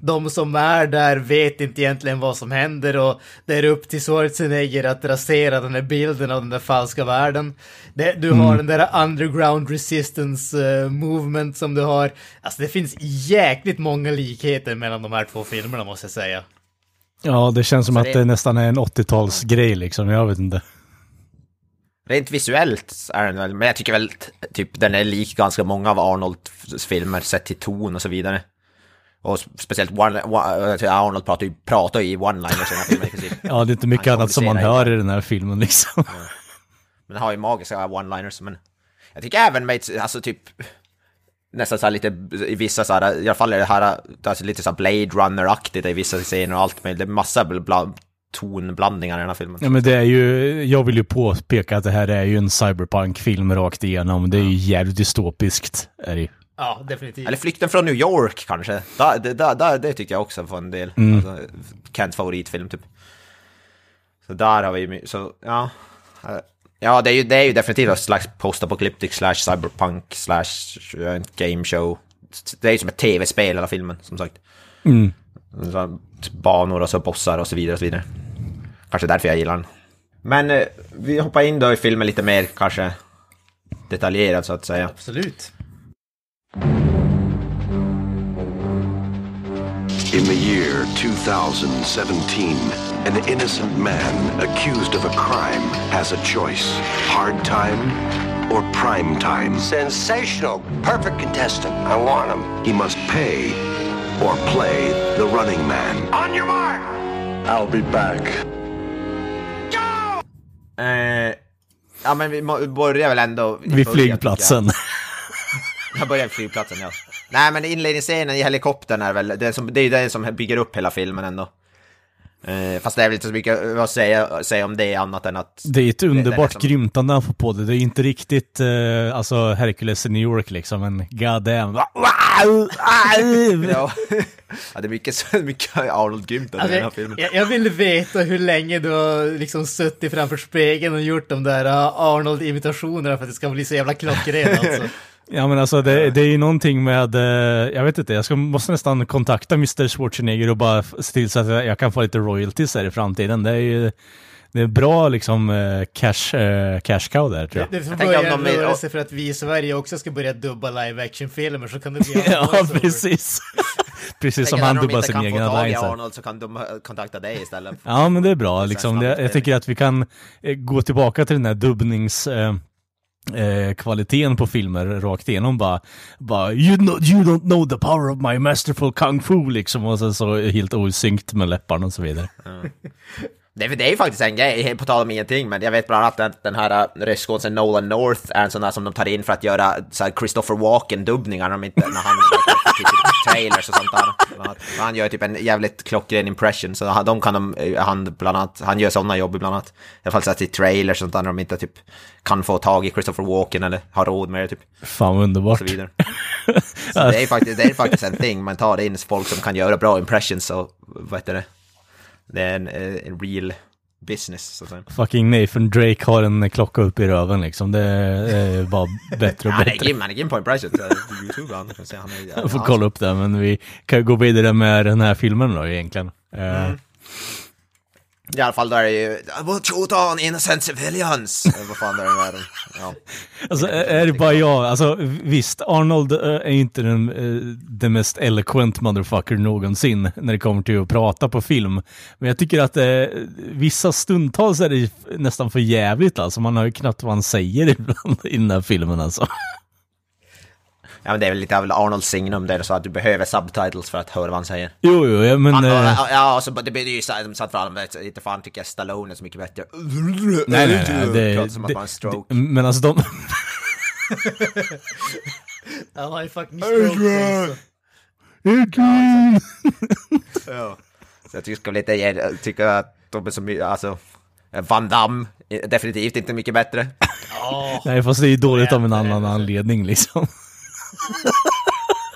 de som är där vet inte egentligen vad som händer och det är upp till Schwarzenegger att rasera den här bilden av den där falska världen. Det, du har den där underground resistance eh, movement som du har. Alltså det finns jäkligt många likheter mellan de här två filmerna måste jag säga. Ja, det känns som Så att det- det nästan är en 80-talsgrej liksom, jag vet inte. Rent visuellt är den väl, men jag tycker väl typ den är lik ganska många av Arnolds filmer sett till ton och så vidare. Och speciellt one, one, Arnold pratar ju, pratar ju i one-liners i den här filmen. Ja, det är inte mycket Han annat som man hör i den här filmen liksom. Men den har ju magiska one-liners, men jag tycker även med, alltså typ nästan så här lite, i vissa så här, i alla fall är det här, alltså lite så här Blade Runner-aktigt i vissa scener och allt, men det är massa bla, tonblandningar i den här filmen. Ja men det är ju, jag vill ju påpeka att det här är ju en cyberpunk-film rakt igenom. Det är ju jävligt dystopiskt. Är det. Ja, definitivt. Eller Flykten från New York kanske. Da, det, da, da, det tyckte jag också var en del. Alltså, Kents favoritfilm typ. Så där har vi ju så ja. Ja, det är ju, det är ju definitivt en slags postapocalyptic slash cyberpunk slash eh, game show. Det är ju som ett tv-spel hela filmen, som sagt. Mm. Här, banor och så bossar och så vidare och så vidare. Kanske därför jag gillar den. Men eh, vi hoppar in då i filmen lite mer kanske detaljerat så att säga. Absolut. In the year 2017, an innocent man accused of a crime has a choice hard time or prime time. Sensational. Perfect contestant. I want him. He must pay or play the running man. On your mark. I'll be back. Eh, ja men vi börjar väl ändå... Vid flygplatsen. Jag, jag börjar vid flygplatsen, ja. Nej men inledningsscenen i helikoptern är väl, det är, som, det är ju det som bygger upp hela filmen ändå. Eh, fast det är väl inte så mycket att säga, säga om det annat än att... Det är ett underbart som- grymtande han får på det. Det är inte riktigt, eh, alltså Hercules i New York liksom, men god damn. Ja. ja, det är mycket, mycket Arnold-grymt i den här Alltså, filmen. jag, jag vill veta hur länge du har liksom suttit framför spegeln och gjort de där uh, Arnold-imitationerna för att det ska bli så jävla klockrent alltså. Ja men alltså det, det är ju någonting med, eh, jag vet inte, jag ska, måste nästan kontakta Mr Schwarzenegger och bara se till så att jag jag kan få lite royalties här i framtiden. Det är ju, det det är bra liksom eh, cash, eh, cash cow där tror jag. Det får Jag tänker börja om röra sig för att vi i Sverige också ska börja dubba live action-filmer så kan det bli ja, precis. precis som han dubbar sin egen line. så här. Arnold så kan de kontakta dig istället. Ja men det är bra liksom. Det, jag snabbinspelning. tycker att vi kan gå tillbaka till den här dubbnings... Eh, kvaliteten på filmer rakt igenom bara, bara you, know, you don't know the power of my masterful kung fu liksom och sen så helt osynkt med läpparna och så vidare. Det, det är ju faktiskt en grej, på tal om ingenting, men jag vet bland annat att den här äh, röstskådisen Nolan North är en sån där som de tar in för att göra så här Christopher Walken-dubbningar när, inte- när han typ, trailers och sånt där. Han gör typ en jävligt klockren impression, så han, de kan de, eh, han bland annat, han gör sådana jobb ibland annat. I alla fall så här till trailers och sånt där när de inte typ kan få tag i Christopher Walken eller har råd med det typ. Fan vad Och underbart. så vidare. Så det är faktiskt, det är faktiskt en thing, man tar in folk som kan göra bra impressions och vad heter det? Det är en, eh, en real business så att säga. Fucking Nathan Drake har en klocka upp i röven liksom. Det är bara bättre och Han är bättre. grym, han är grym på eh, på YouTube han. Han är, Jag får kolla upp det, men vi kan gå vidare med den här filmen då egentligen. Eh, i alla fall där är det ju, will shoot on innocent civilians! Vad fan det är i världen. Ja. Alltså är är det bara jag? Alltså visst, Arnold eh, är ju inte den, eh, den mest eloquent motherfucker någonsin när det kommer till att prata på film. Men jag tycker att eh, vissa stundtals är det nästan för jävligt alltså. Man har ju knappt vad han säger ibland i den här filmen alltså ja, men det är väl lite av Arnolds signum där så att du behöver subtitles för att höra vad han säger. Jo, jo, ja, men... Han, eh, ja, ja, och så, det blir ju så satt fram, inte fan tycker jag Stallone är så mycket bättre. nej, nej, nej. Det, Pratar som att det, man har en stroke. det, men alltså de... Han har ju fucking stroke. Ja. Så jag tycker, ska lite, jag tycker att de är så mycket, alltså, Van Damme, är definitivt inte mycket bättre. nej, fast det är ju dåligt av en annan anledning liksom.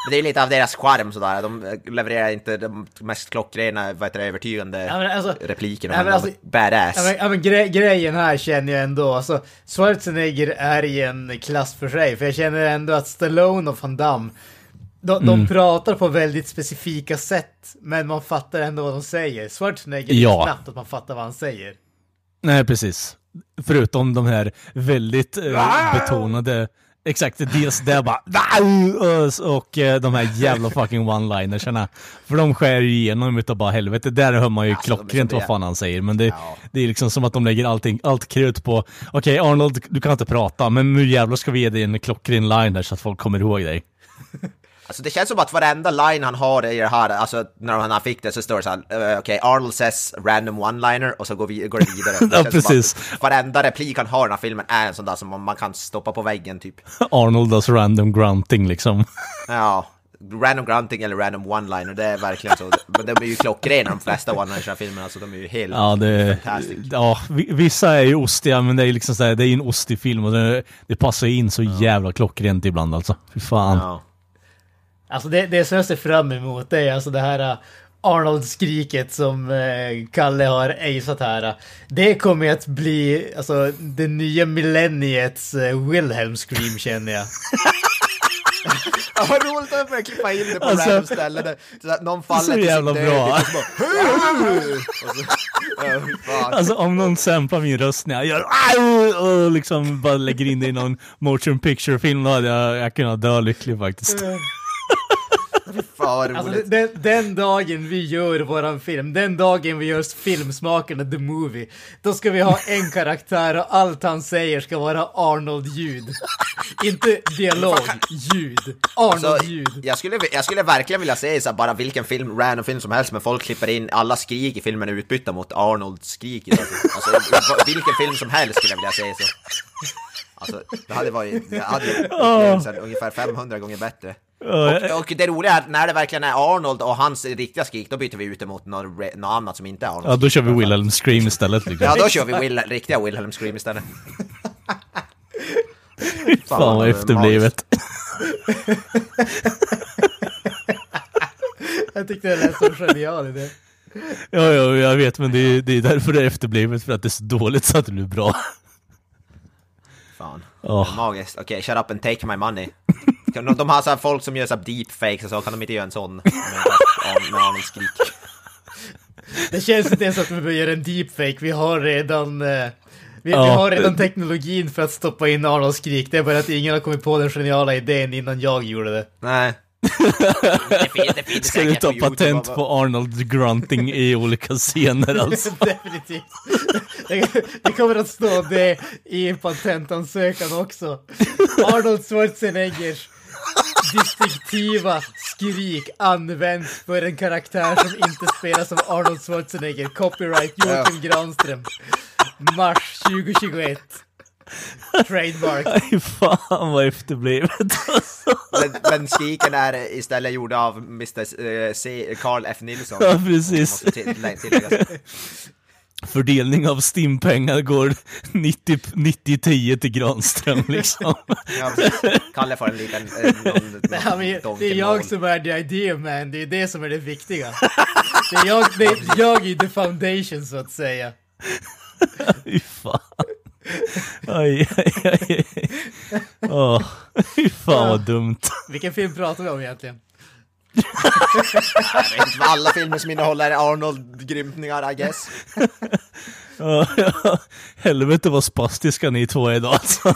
Det är lite av deras charm sådär, de levererar inte de mest klockrena, vad heter det, övertygande Ja, men alltså- replikerna, Ja, men alltså- badass. Ja men, ja, men gre grejen här känner jag ändå, alltså Schwarzenegger är i en klass för sig, för jag känner ändå att Stallone och Van Damme de, de pratar på väldigt specifika sätt, men man fattar ändå vad de säger. Schwarzenegger, Ja. är knappt att man fattar vad han säger. Nej, precis. Förutom de här väldigt eh, betonade, exakt, dels det bara och, och eh, de här jävla fucking one-linersarna. För de skär ju igenom utav bara helvete. Där hör man ju Alltså, klockrent vad fan han säger. Men det, Ja. det är liksom som att de lägger allting, allt krut på, okej Arnold, du kan inte prata, men nu jävlar ska vi ge dig en klockren line där så att folk kommer ihåg dig. Alltså det känns som att varenda line han har i det här, alltså när han fick det så står det så här, eh, okej, Arnold says random one-liner och så går, vi, går det vidare. Ja, precis. Varenda replik han har i den här filmen är en sån där som man, kan stoppa på väggen typ. Arnold does random grunting liksom. Ja, random grunting eller random one-liner, det är verkligen så. Men de är ju klockrena de flesta one-liners i filmen, alltså de är ju helt Ja, det, fantastic. ja, vi- vissa är ju ostiga, men det är liksom så här, det är en ostig film och det, det passar in så jävla klockrent ibland alltså. Fy fan. Ja. Alltså det, det som jag ser fram emot det är alltså det här uh, Arnold-skriket som eh, Kalle har aceat här. Det kommer att bli alltså det nya millenniets uh, Wilhelm Scream känner jag. Ja, vad roligt att börja klippa in det på Alltså- random ställen. där- Så att någon faller Så till sin bra. och bara, så, fan. Alltså om någon samplar min röst när jag gör och liksom bara lägger in det i någon motion picture film, då hade jag, jag kunnat dö lycklig faktiskt. Fan vad Alltså den, den dagen vi gör våran film, den dagen vi gör filmsmakarna the movie, då ska vi ha en karaktär och allt han säger ska vara Arnold-ljud. Inte dialog, ljud. Arnold-ljud. jag, skulle, jag skulle verkligen vilja se så här, bara vilken film, random film som helst, men folk klipper in alla skrik i filmen är utbytta mot Arnolds skrik. Alltså, alltså, vilken film som helst skulle jag vilja se så. Alltså, det hade varit, det hade upplevelsen ungefär 500 gånger bättre. Och, och det roliga är att när det verkligen är Arnold och hans riktiga skrik, då byter vi ut det mot något, något annat som inte är Arnold. Ja, då kör vi Wilhelm Scream istället liksom. Ja, då kör vi Will, riktiga Wilhelm Scream istället. Fan vad efterblivet. Jag tyckte det lät så genial idé. Ja, ja, jag vet, men det är, det är därför det är efterblivet, för att det är så dåligt så att det blir bra. Fan. Åh. Magiskt. Okej, shut up and take my money. De, de har så här folk som gör så här deepfakes och så, kan de inte göra en sån? Med, med Arnold skrik. Det känns inte ens att vi behöver göra en deepfake, vi har redan... eh, vi, Ja. vi har redan teknologin för att stoppa in Arnolds skrik, det är bara att ingen har kommit på den geniala idén innan jag gjorde det. Nej. Det finns, det finns Ska du ta på patent på Arnold grunting i olika scener alltså? Definitivt. Det, det kommer att stå det i en patentansökan också. Arnold Schwarzeneggers distinktiva skrik används för en karaktär som inte spelas av Arnold Schwarzenegger. Copyright Joakim Granström. Mars 2021. Trademark. Aj fan vad efterblivet alltså. Men, men skriken är istället gjord av Mr. eh, C. Carl F. Nilsson. Ja precis. Fördelning av Stim-pengar går 90 90-10 till Granström liksom. Ja. Kalle får en liten... eh, någon- Nej, men det är jag som är the idea man, det är det som är det viktiga. Det är jag, det är jag i the foundation så att säga. Fy fan. Aj, aj, aj. Åh, fy fan vad dumt. Vilken film pratar vi om egentligen? Jag vet inte vad alla filmer som innehåller Arnold-grymtningar, I guess. Ja, ja. Helvete vad spastiska ni två är idag alltså.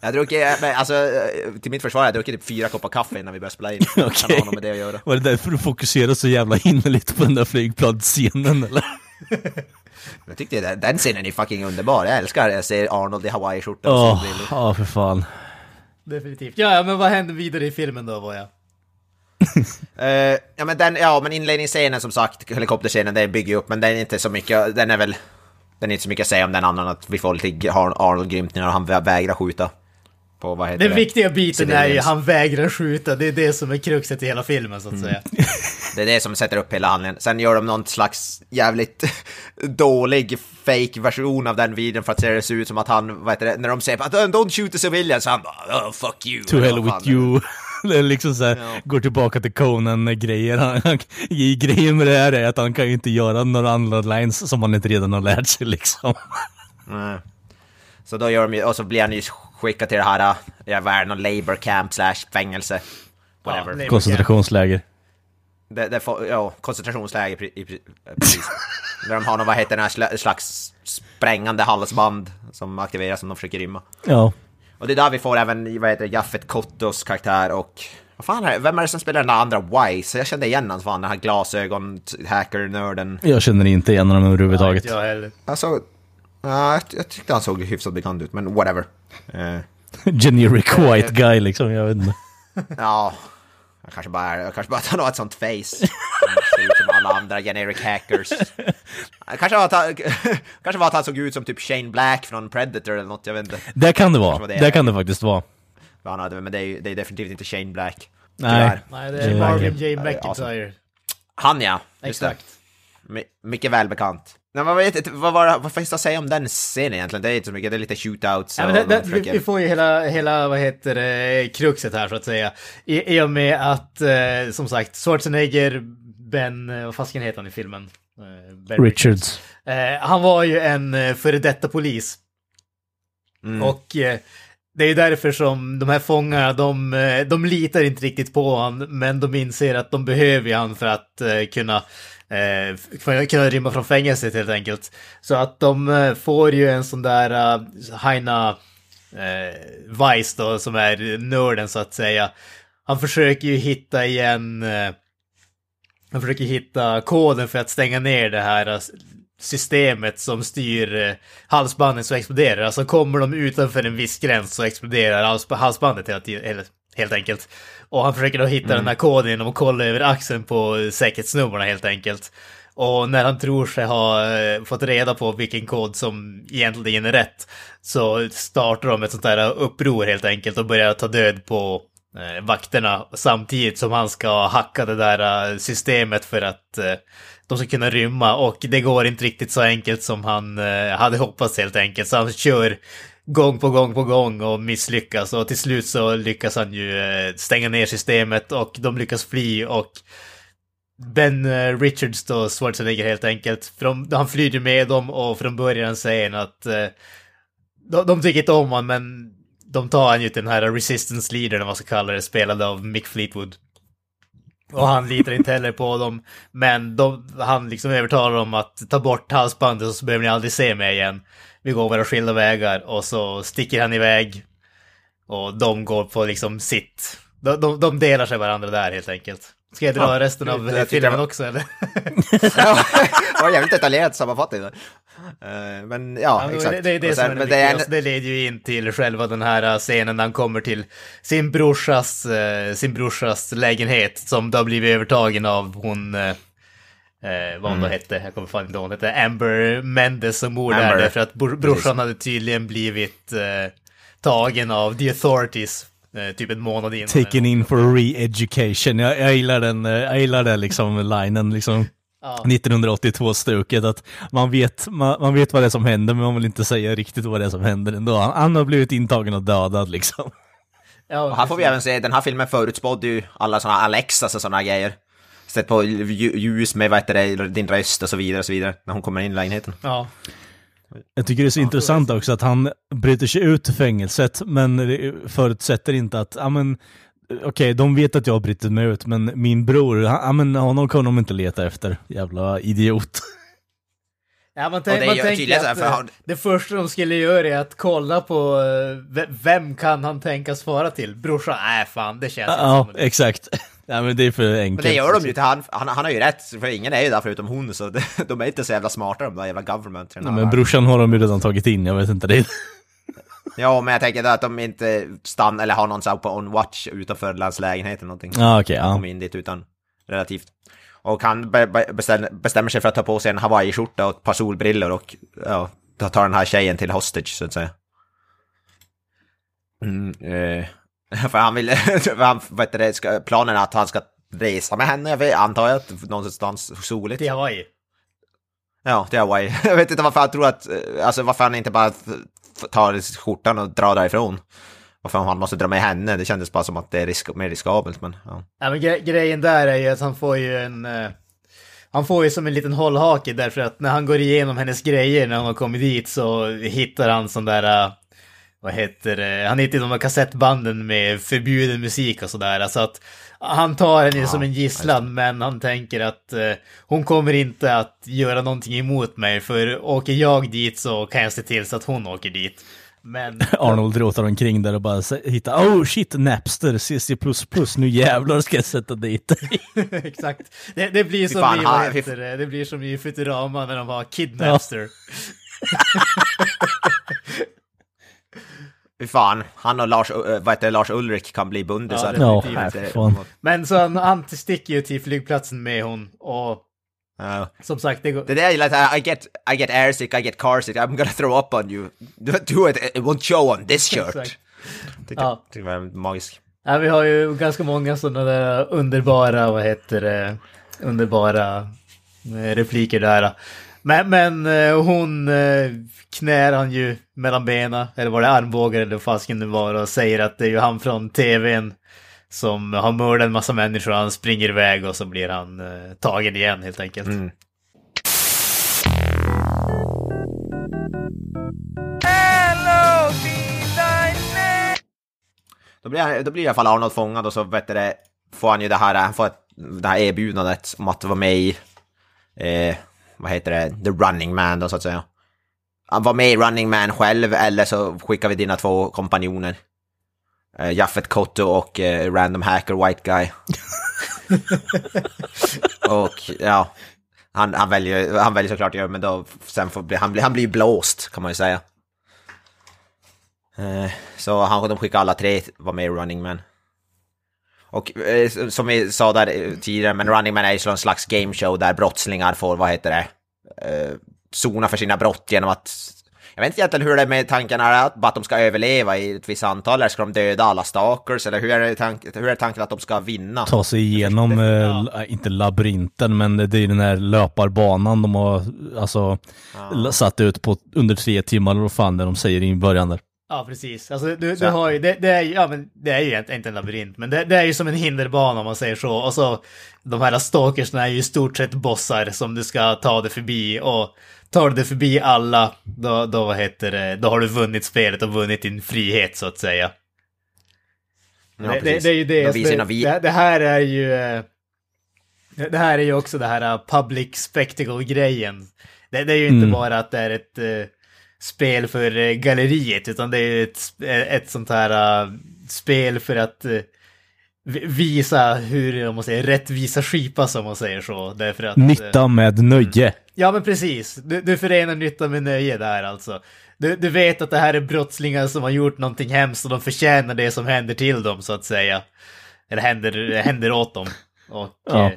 Jag har druckit, men alltså, eh, till mitt försvar, jag druckit typ fyra koppar kaffe innan vi började spela in. Kan ha med det att göra. Var det därför du fokuserade så jävla innerligt på den där flygplansscenen eller? Jag tyckte den, den scenen är fucking underbar. Jag älskar jag ser Arnold i hawaiiskjorta och Åh, solbrillor. ja för fan. Definitivt. Ja, ja, men vad händer vidare i filmen då, var Eh, ja men den, ja men inledningsscenen som sagt, helikopterscenen, den bygger ju upp, men den är inte så mycket, den är väl, den är inte så mycket att säga om den annan att vi får lite Ar- Arnold-grymtningar och han vä- vägrar skjuta. På vad heter Den det? viktiga biten är ju han vägrar skjuta, det är det som är kruxet i hela filmen så att säga. Det är det som sätter upp hela handlingen. Sen gör de någon slags jävligt dålig fake version av den videon för att det ser ut som att han, vad heter det, när de säger att don't shoot the civilians, han bara oh, fuck you. To hell with you. Det liksom såhär, Ja. går tillbaka till Conan-grejer. Grejen med det här är att han kan ju inte göra några andra lines som han inte redan har lärt sig liksom. Nej. Så då gör de ju, och så blir han ju skickad till det här, äh, ja, är det, någon labor camp slash fängelse. Whatever. labor- Koncentrationsläger. det, det får, ja, koncentrationsläger i, i, precis. Där de har någon, vad heter det, här sla- slags sprängande halsband som aktiveras om de försöker rymma. Ja. Och det är där vi får även, vad heter Jaffet Kottos karaktär och... Vad fan är det? Vem är det som spelar den där andra Wise? Jag kände igen hans fan, den här glasögon, hacker-nörden. Jag känner inte igen honom överhuvudtaget. Jag heller. Alltså... Ja, jag, jag tyckte han såg hyfsat bekant ut, men whatever. Eh, Generic white guy liksom, jag vet inte. ja... Jag kanske bara, jag kanske bara har ett sånt face. Som ser ut som alla andra generic hackers. Kanske var, att han, kanske var att han såg ut som typ Shane Black från Predator eller något, jag vet inte. Det kan det vara. Var det Det kan det faktiskt vara. vad han hade, men det är, det är definitivt inte Shane Black. Nej. Nej, det är Det Marvin J. McIntyre. Han ja, just det. Exakt. My, mycket välbekant. Nej, vad, vet, vad, vad, vad finns det att säga om den scenen egentligen? Det är inte så mycket, det är lite shootouts Ja, det, de det, vi, försöker- vi får ju hela, hela, vad heter det, kruxet här så att säga. I, i och med att, eh, som sagt, Schwarzenegger, Ben, eh, vad fasken heter han i filmen? Eh, ben Richards. Eh, han var ju en före detta polis. Mm. Och eh, det är ju därför som de här fångarna, de, de litar inte riktigt på han, men de inser att de behöver ju han för att eh, kunna, eh, för- kunna rymma från fängelset helt enkelt. Så att de får ju en sån där uh, Heina eh, Weiss då, som är nörden så att säga. Han försöker ju hitta igen eh, han försöker hitta koden för att stänga ner det här eh, systemet som styr eh, halsbandet så exploderar. Alltså kommer de utanför en viss gräns så exploderar hals- halsbandet hela tiden, helt enkelt. Och han försöker då hitta den här koden genom att kolla över axeln på säkerhetsnumren helt enkelt. Och när han tror sig ha eh, fått reda på vilken kod som egentligen är rätt så startar de ett sånt där uppror helt enkelt och börjar ta död på eh, Eh, vakterna samtidigt som han ska hacka det där eh, systemet för att eh, de ska kunna rymma. Och det går inte riktigt så enkelt som han eh, hade hoppats helt enkelt. Så han kör gång på gång på gång och misslyckas. Och till slut så lyckas han ju eh, stänga ner systemet och de lyckas fly. Och Ben eh, Richards då, Schwarzenegger helt enkelt, de, han flyr ju med dem och från början säger han att eh, de, de tycker inte om honom men de tar han ju till den här resistance leader, eller vad man ska kalla det, spelad av Mick Fleetwood. Och han litar inte heller på dem. Men de, han liksom övertalar dem att ta bort halsbandet och så behöver ni aldrig se mig igen. Vi går våra skilda vägar och så sticker han iväg. Och de går på liksom sitt. De, de, de delar sig varandra där helt enkelt. Ska jag dra Ja, resten av jag tycker filmen det var- också eller? Ja, det var jävligt detaljerat sammanfattning. Eh, Men ja, Ja, exakt. det, det det sen- är det men det är så Det leder ju in till själva den här äh, scenen när han kommer till sin brorsas, eh, sin brorsas lägenhet som då har blivit övertagen av hon, eh, eh, vad hon då hette, jag kommer fan inte ihåg hon hette, Amber Mendes som bor där därför att bror- brorsan hade tydligen blivit eh, tagen av the authorities eh, typ en månad innan. Taken in for re-education. Jag, jag gillar den, eh, jag gillar den liksom linen liksom. Ja. 1982-stuket, att man vet, man, man vet vad det är som händer, men man vill inte säga riktigt vad det är som händer ändå. Han, han har blivit intagen och dödad liksom. Ja, Och här får vi även se, den här filmen förutspådde ju alla sådana Alexas och sådana grejer. Sätt på lju- ljus med vad heter det, din röst och så vidare och så vidare, när hon kommer in i lägenheten. Ja. Jag tycker det är så intressant också att han bryter sig ut ur fängelset, men det förutsätter inte att, ja men, okej, de vet att jag har brutit mig ut, men min bror, ja men honom kan de inte leta efter. Jävla idiot. Ja, man, Och det tänk, man tänker att för eh, han- det första de skulle göra är att kolla på eh, ve- vem kan han tänkas svara till? Brorsan? Nej, fan, det känns inte Ja, som det. exakt. Ja men det är för Men enkelt. det gör de ju till han, han, han har ju rätt, för ingen är ju där förutom hon, så de är inte så jävla smarta de där jävla government. här men brorsan har de ju redan tagit in, jag vet inte det. Ja, men jag tänker att de inte stannar eller har någon så här på on watch utanför hans lägenhet eller någonting. Ja okej, Han ja. kommer in dit utan relativt. Och han be, be, bestämmer, sig för att ta på sig en hawaiiskjorta och ett par solbrillor och ja, ta- tar den här tjejen till hostage så att säga. Mm, eh, för han vill, för han, vad heter det, ska, planen är att han ska resa med henne, jag vet, antar jag, någonstans soligt. Till Hawaii. Ja, till Hawaii. Jag vet inte varför han tror att, eh, alltså varför han inte bara tar skjortan och drar därifrån. Varför han måste dra med henne, det kändes bara som att det är risk, mer riskabelt, men ja. Ja, men gre grejen där är ju att han får ju en... eh, han får ju som en liten hållhake därför att när han går igenom hennes grejer när hon har kommit dit så hittar han sån där... eh, vad heter det? Han hittar de här kassettbanden med förbjuden musik och sådär. Så att han tar henne som en gisslan men han tänker att eh, hon kommer inte att göra någonting emot mig för åker jag dit så kan jag se till så att hon åker dit. Men... Arnold rotar omkring där och bara hittar, oh shit, Napster, CC++, nu jävlar ska jag sätta dit dig. Exakt. Det, det blir som fan, i, vad heter det? Det blir som i Futurama när de har Kidnapster. Fy fan, han och Lars, eh, vad heter Lars Ulrik kan bli bundisar. Ja, fan. Men så han, han sticker ju till flygplatsen med hon och Ja. som sagt det går... Det där är ju like, I get, I get airsick, I get carsick, I'm gonna throw up on you. Do it, it won't show on this shirt. Tycker, Ja. tycker det var magisk. Ja, vi har ju ganska många sådana där underbara, vad heter det, underbara eh, repliker där. Men, men eh, hon eh, knär han ju mellan benen, eller var det armbågar eller vad fasken det var, och säger att det är ju han från tvn som har mördat en massa människor och han springer iväg och så blir han eh, tagen igen helt enkelt. Mm. Hello! Då blir, han- då blir i alla fall Arnold fångad och så vet du det, får han ju det här, han får det här erbjudandet om att vara med i, eh, vad heter det, The Running Man då så att säga. Han var med i Running Man själv eller så skickar vi dina två kompanjoner. Eh, Jaffet Kotto och eh, Random Hacker White Guy. och ja, han, han, väljer, han väljer såklart att göra men då sen får bli, han, blir, han blir blåst kan man ju säga. Eh, Så han, de skickar alla tre var med i Running Man. Och eh, som vi sa där eh, tidigare, men Running Man är ju så en slags gameshow där brottslingar får, vad heter det, eh, sona för sina brott genom att... Jag vet inte egentligen hur det är med tanken är att, bara att de ska överleva i ett visst antal, eller ska de döda alla stalkers, eller hur är, det tank, hur är tanken att de ska vinna? Ta sig igenom, eh, l- inte labyrinten, men det är den här löparbanan de har alltså l- satt ut på under tre timmar, eller vad fan det är de säger i början där. Ja, precis. Alltså, du, du har ju, det, det, är, ju- ja, men det är ju egentligen inte en labyrint, men det, det är ju som en hinderbana om man säger så. Och så de här stalkersna är ju i stort sett bossar som du ska ta dig förbi. Och tar du dig förbi alla, då, då, vad heter det, då har du vunnit spelet och vunnit din frihet så att säga. Ja, det, det, det är ju det. De vi- det, det här är ju... eh, Det, här är ju också det här uh, public spectacle-grejen. Det, det är ju inte bara att det är ett uh, spel för uh, galleriet, utan det är ett, sp- ett sånt här uh, spel för att uh, vi- visa hur, om man säger, rättvisa skipas om man säger så. Därför att, Nytta med nöje. Ja men precis, du, du förenar nytta med nöje där alltså. Du, du vet att det här är brottslingar som har gjort någonting hemskt och de förtjänar det som händer till dem så att säga. Eller händer, händer åt dem. Och, Ja. eh,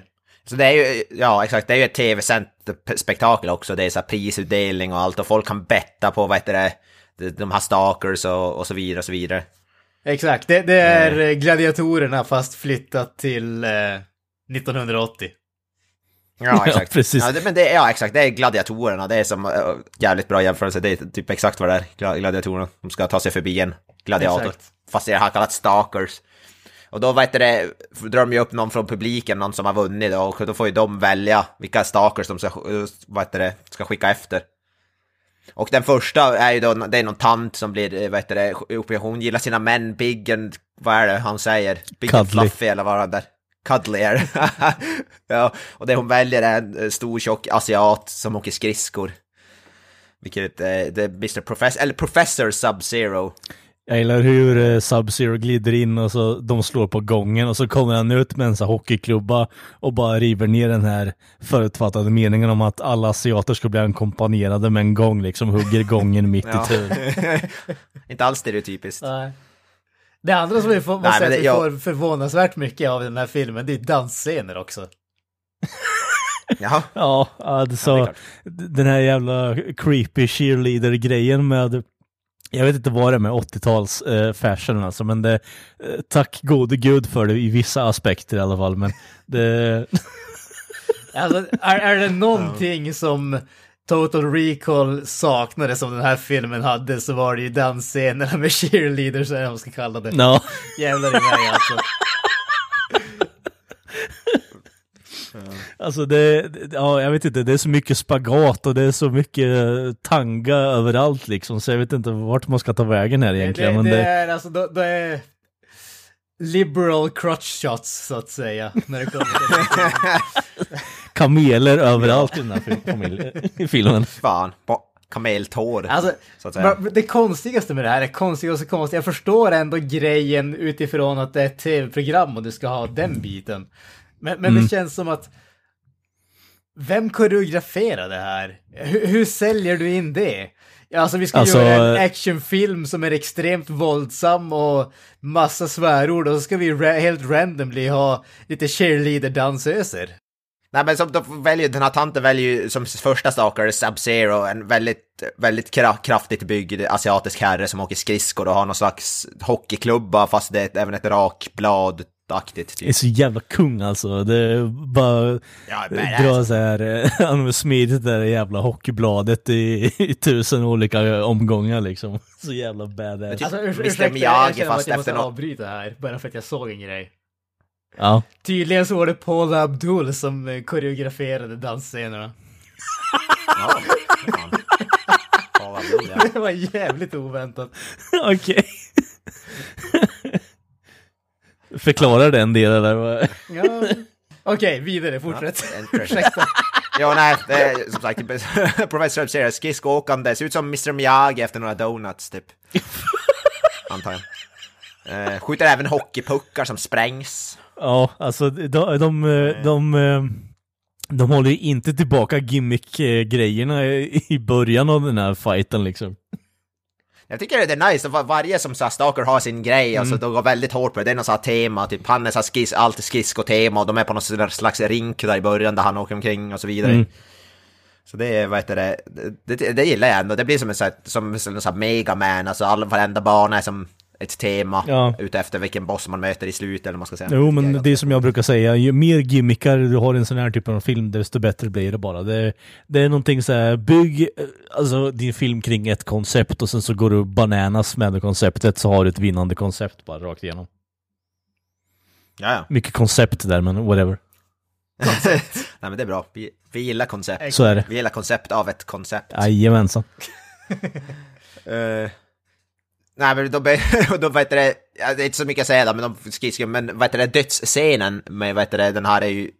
Så det är ju, ja exakt, det är ju ett tv-sänt spektakel också. Det är så här prisutdelning och allt och folk kan betta på vad heter det, de- här stalkers och, och så vidare och så vidare. Exakt, det, det är eh, gladiatorerna fast flyttat till eh, 1980. Ja, exakt. precis. Ja, det, men det, ja, exakt. Det är gladiatorerna. Det är som uh, jävligt bra jämförelse. Det är typ exakt vad det är. Gla- Gladiatorerna. De ska ta sig förbi en gladiator. Exakt. Fast det har kallats stalkers. Och då vet det, drar de ju upp någon från publiken, någon som har vunnit då, och då får ju de välja vilka stalkers de ska, eh, heter det, ska skicka efter. Och den första är ju då, det är någon tant som blir, eh, vad heter det, hon gillar sina män, big and, vad är det han säger? Big and fluffy eller vad är det där? Cuddly är det. ja, och det hon väljer är en eh, stor tjock asiat som åker skridskor. Vilket eh, det är Mr. Professor, eller Professor Sub-Zero. Jag gillar hur eh, Sub-Zero glider in och så de slår på gången och så kommer han ut med en sån här hockeyklubba och bara river ner den här förutfattade meningen om att alla asiater ska bli ackompanjerade med en gång, liksom hugger gången mitt Ja. i tur. Inte alls stereotypiskt. Nej. Det andra som vi får, måste Nej, säga men att det- vi jag- får förvånansvärt mycket av den här filmen, det är dansscener också. Jaha. Ja, alltså Ja, den här jävla creepy cheerleader-grejen med jag vet inte vad det är med 80-tals eh, fashion alltså, men det, eh, tack gode gud för det i vissa aspekter i alla fall, men det, Alltså, är, är det någonting som Total Recall saknade som den här filmen hade så var det ju dansscenerna med cheerleaders, eller vad man ska kalla det. ja, Jävlar i mig alltså. Alltså det, det- ja, jag vet inte, det är så mycket spagat och det är så mycket eh, tanga överallt liksom, så jag vet inte vart man ska ta vägen här egentligen, det, det det, är alltså, då, då är liberal crotch shots så att säga. När det kommer till kameler överallt i den här filmen. Fan, kameltår. Alltså, så att säga. men det konstigaste med det här är konstigt och så konstigt. Jag förstår ändå grejen utifrån att det är ett tv-program och du ska ha den biten. Men, men Mm. det känns som att vem koreograferar det här? Hur, hur säljer du in det? Ja, Alltså vi ska Alltså, göra en actionfilm som är extremt våldsam och massa svärord och så ska vi ra- helt randomly ha lite cheerleader-dansöser. Nej men som de väljer, den här tanten väljer ju som första stalker Sub-Zero, en väldigt, väldigt kra- kraftigt byggd asiatisk herre som åker skridskor och har någon slags hockeyklubba fast det är även ett rakblad aktigt Det är typ. så jävla kung alltså. Det är bara Ja, dra så här, eh, han har smidigt det där jävla hockeybladet i, i tusen olika omgångar liksom. Så jävla badass. Alltså, ur- Mr. ursäkta, jag Miyagi, känner fast att jag måste efter nå- avbryta här, bara för att jag såg en grej. Ja. Tydligen så var det Paul Abdul som eh, koreograferade dansscenerna. Ja, vad bra, ja. Det var jävligt oväntat. Okej. Förklarar den delen eller? vad? Ja. Okej, vidare, fortsätt. Ursäkta. Ja, nej, det är som sagt Professor Sub-Zero, skridskoåkande, ser ut som Mr. Miyagi efter några donuts typ. Antar jag. Eh, skjuter även hockeypuckar som sprängs. Ja, alltså de, de, de, de, eh, de håller ju inte tillbaka gimmick-grejerna i i början av den här fighten liksom. Jag tycker det är nice, var- varje som så stalker har sin grej, alltså de går väldigt hårt på det. Det är något så här tema, typ han är så här skiss, alltid skridskotema och de är på något sådär slags rink där i början där han åker omkring och så vidare. Mm. Så det är, vad heter det, det, det gillar jag ändå. Det blir som en sån här, som, som en sån här megaman, alltså alla, varenda bana är som ett tema Ja. utefter vilken boss man möter i slutet eller vad man ska säga. Jo, men det är som jag brukar säga, ju mer gimmickar du har i en sån här typ av film, desto bättre blir det bara. Det, det är någonting så här, bygg alltså, din film kring ett koncept och sen så går du bananas med det konceptet så har du ett vinnande koncept bara rakt igenom. Ja. Mycket koncept där, men whatever. Nej men det är bra, vi, vi gillar koncept. Så är det. Vi gillar koncept av ett koncept. Jajamensan. Eh, nej men då, be- då vet det, det är inte så mycket att säga där, men de skridskor, men heter det, dödsscenen med heter det, den här är ju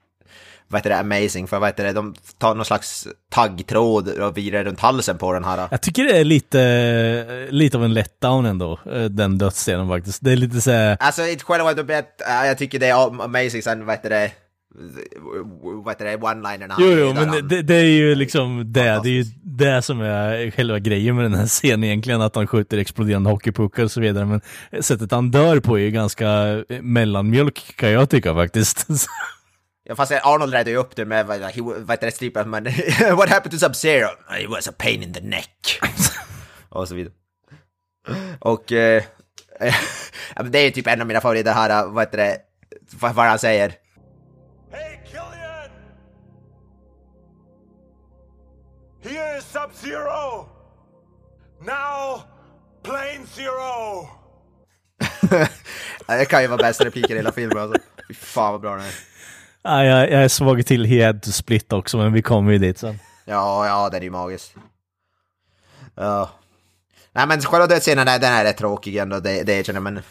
vad heter det, amazing, för heter det, de tar någon slags taggtråd och virar runt halsen på den här. Jag tycker det är lite, lite av en letdown ändå, eh, den dödsscenen faktiskt. Det är lite så här, Alltså, inte själva de jag tycker det är amazing sen, heter det, vad heter det, one-linerna. Jo, jo, men han- det, det är ju liksom det, det är ju det som är själva grejen med den här scenen egentligen, att han skjuter exploderande hockeypuckar och så vidare, men sättet han dör på är ju ganska mellanmjölk kan jag tycka faktiskt. Ja, fast Arnold räddade ju upp det med, vad he- vad heter det, stripen, men what happened to Sub-Zero? It was a pain in the neck. och så vidare. Och eh, det är ju typ en av mina favoriter här, vad heter det, vad han säger. Is Sub Zero! Now, Plane Zero! Ja, det kan ju vara bästa repliken i hela filmen alltså. Fy fan vad bra den är. ja, jag, jag är svag till Head Split också, men vi kommer ju dit sen. Ja, ja, den är ju magisk. Ja. Nej men själva dödsscenen, den den är rätt tråkig ändå, det, det erkänner jag, men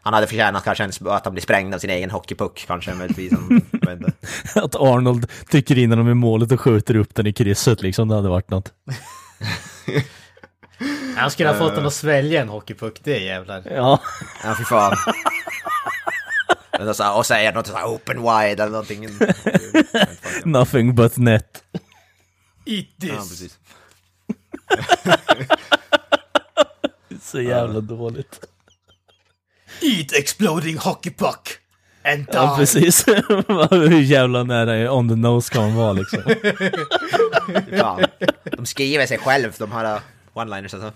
han hade förtjänat kanske att han blir sprängd av sin egen hockeypuck kanske möjligtvis. Vet inte. Att Arnold trycker in honom i målet och skjuter upp den i krysset liksom, det hade varit något. Han skulle ha fått den att svälja en hockeypuck, det jävlar. Ja. Ja, fy fan. Och säger något såhär open wide eller någonting. Nothing but net. Eat this! Ja, precis. Så jävla dåligt. Eat exploding hockey puck! And die! Ja, precis. Hur jävla nära on the nose kan man vara liksom. Fan. De skriver sig själv, de här uh, one-liners alltså.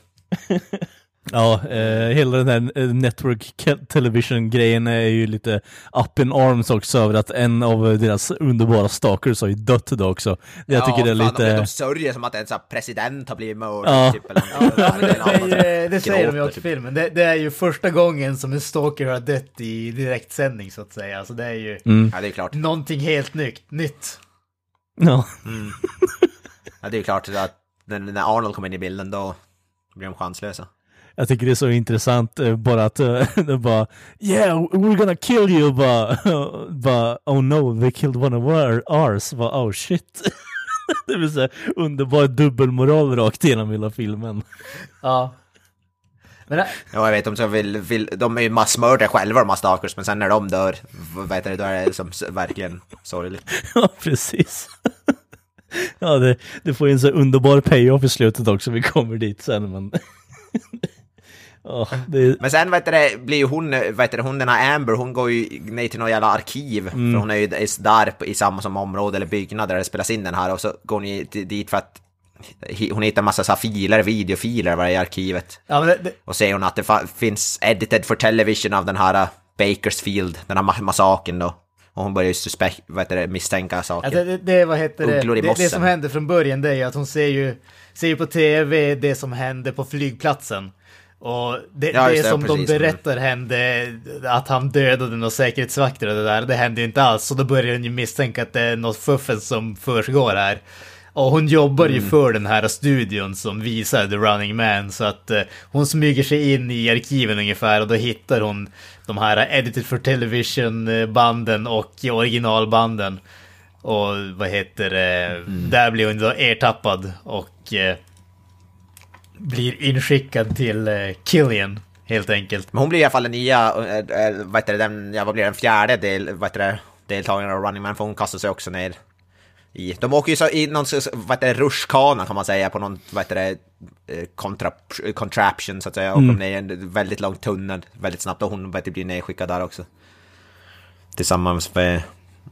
Ja, eh, hela den här eh, network television-grejen är ju lite up in arms också över att en av deras underbara stalkers har ju dött idag också. Jag tycker det är fan, lite... De, de sörjer som att en president har blivit mördad. Ja. Typ, eller något. Det, ju- det säger de ju Gråter, åt typ. filmen. Det, det är ju första gången som en stalker har dött i direktsändning så att säga. Alltså det är ju Ja, det är klart. någonting helt nytt. nytt. Ja. Ja, det är klart att när, när Arnold kommer in i bilden då blir de chanslösa. Jag tycker det är så intressant eh, bara att eh, det bara Yeah, we're gonna kill you, bara, bara Oh no, they killed one of our, ours, bara oh shit. det vill säga underbar dubbelmoral rakt igenom hela filmen. Ja. Men det, Ja, jag vet, de, som vill, vill, de är ju massmördare själva de här stalkers, men sen när de dör, vet du, då är det som s- verkligen sorgligt. Ja, precis. Ja, det, det får ju en så underbar payoff i slutet också, vi kommer dit sen men... Ja, det, Men sen vet du, blir ju hon, vet du, hon den här Amber, hon går ju ner till något jävla arkiv, för hon är ju där i samma som område eller byggnad där det spelas in den här, och så går hon ju di- dit för att hon hittar massa så filer, videofiler var i arkivet. ja, det, det, Och ser hon att det finns edited for television av den här uh, Bakersfield, den här ma- massakern då. Och hon börjar ju suspekt, vad det, misstänka saker. ja, det, det, vad heter det? Det? Det som händer från början det är ju att hon ser ju, ser ju på tv det som hände på flygplatsen. Och det, Ja, det det, som de berättar hände, att han dödade några säkerhetsvakter och det där, det hände ju inte alls. Så då börjar hon ju misstänka att det är något fuffens som försiggår här. Och hon jobbar ju Mm. för den här studion som visar The Running Man, så att eh, hon smyger sig in i arkiven ungefär och då hittar hon de här Edited for Television-banden och originalbanden. Och vad heter det, Mm. där blir hon då ertappad och eh, blir inskickad till eh, Killian, helt enkelt. Men hon blir i alla fall den nya, äh, äh, vad heter det, den, ja vad blir den fjärde del, vad heter det, deltagaren av Running Man, för hon kastar sig också ner i, de åker ju så i någon, vad heter det, rutschkana kan man säga, på någon, vad heter det, eh, kontra, contraption så att säga, och mm. ner i en väldigt lång tunnel väldigt snabbt, och hon vet, du, blir nedskickad där också. Tillsammans med,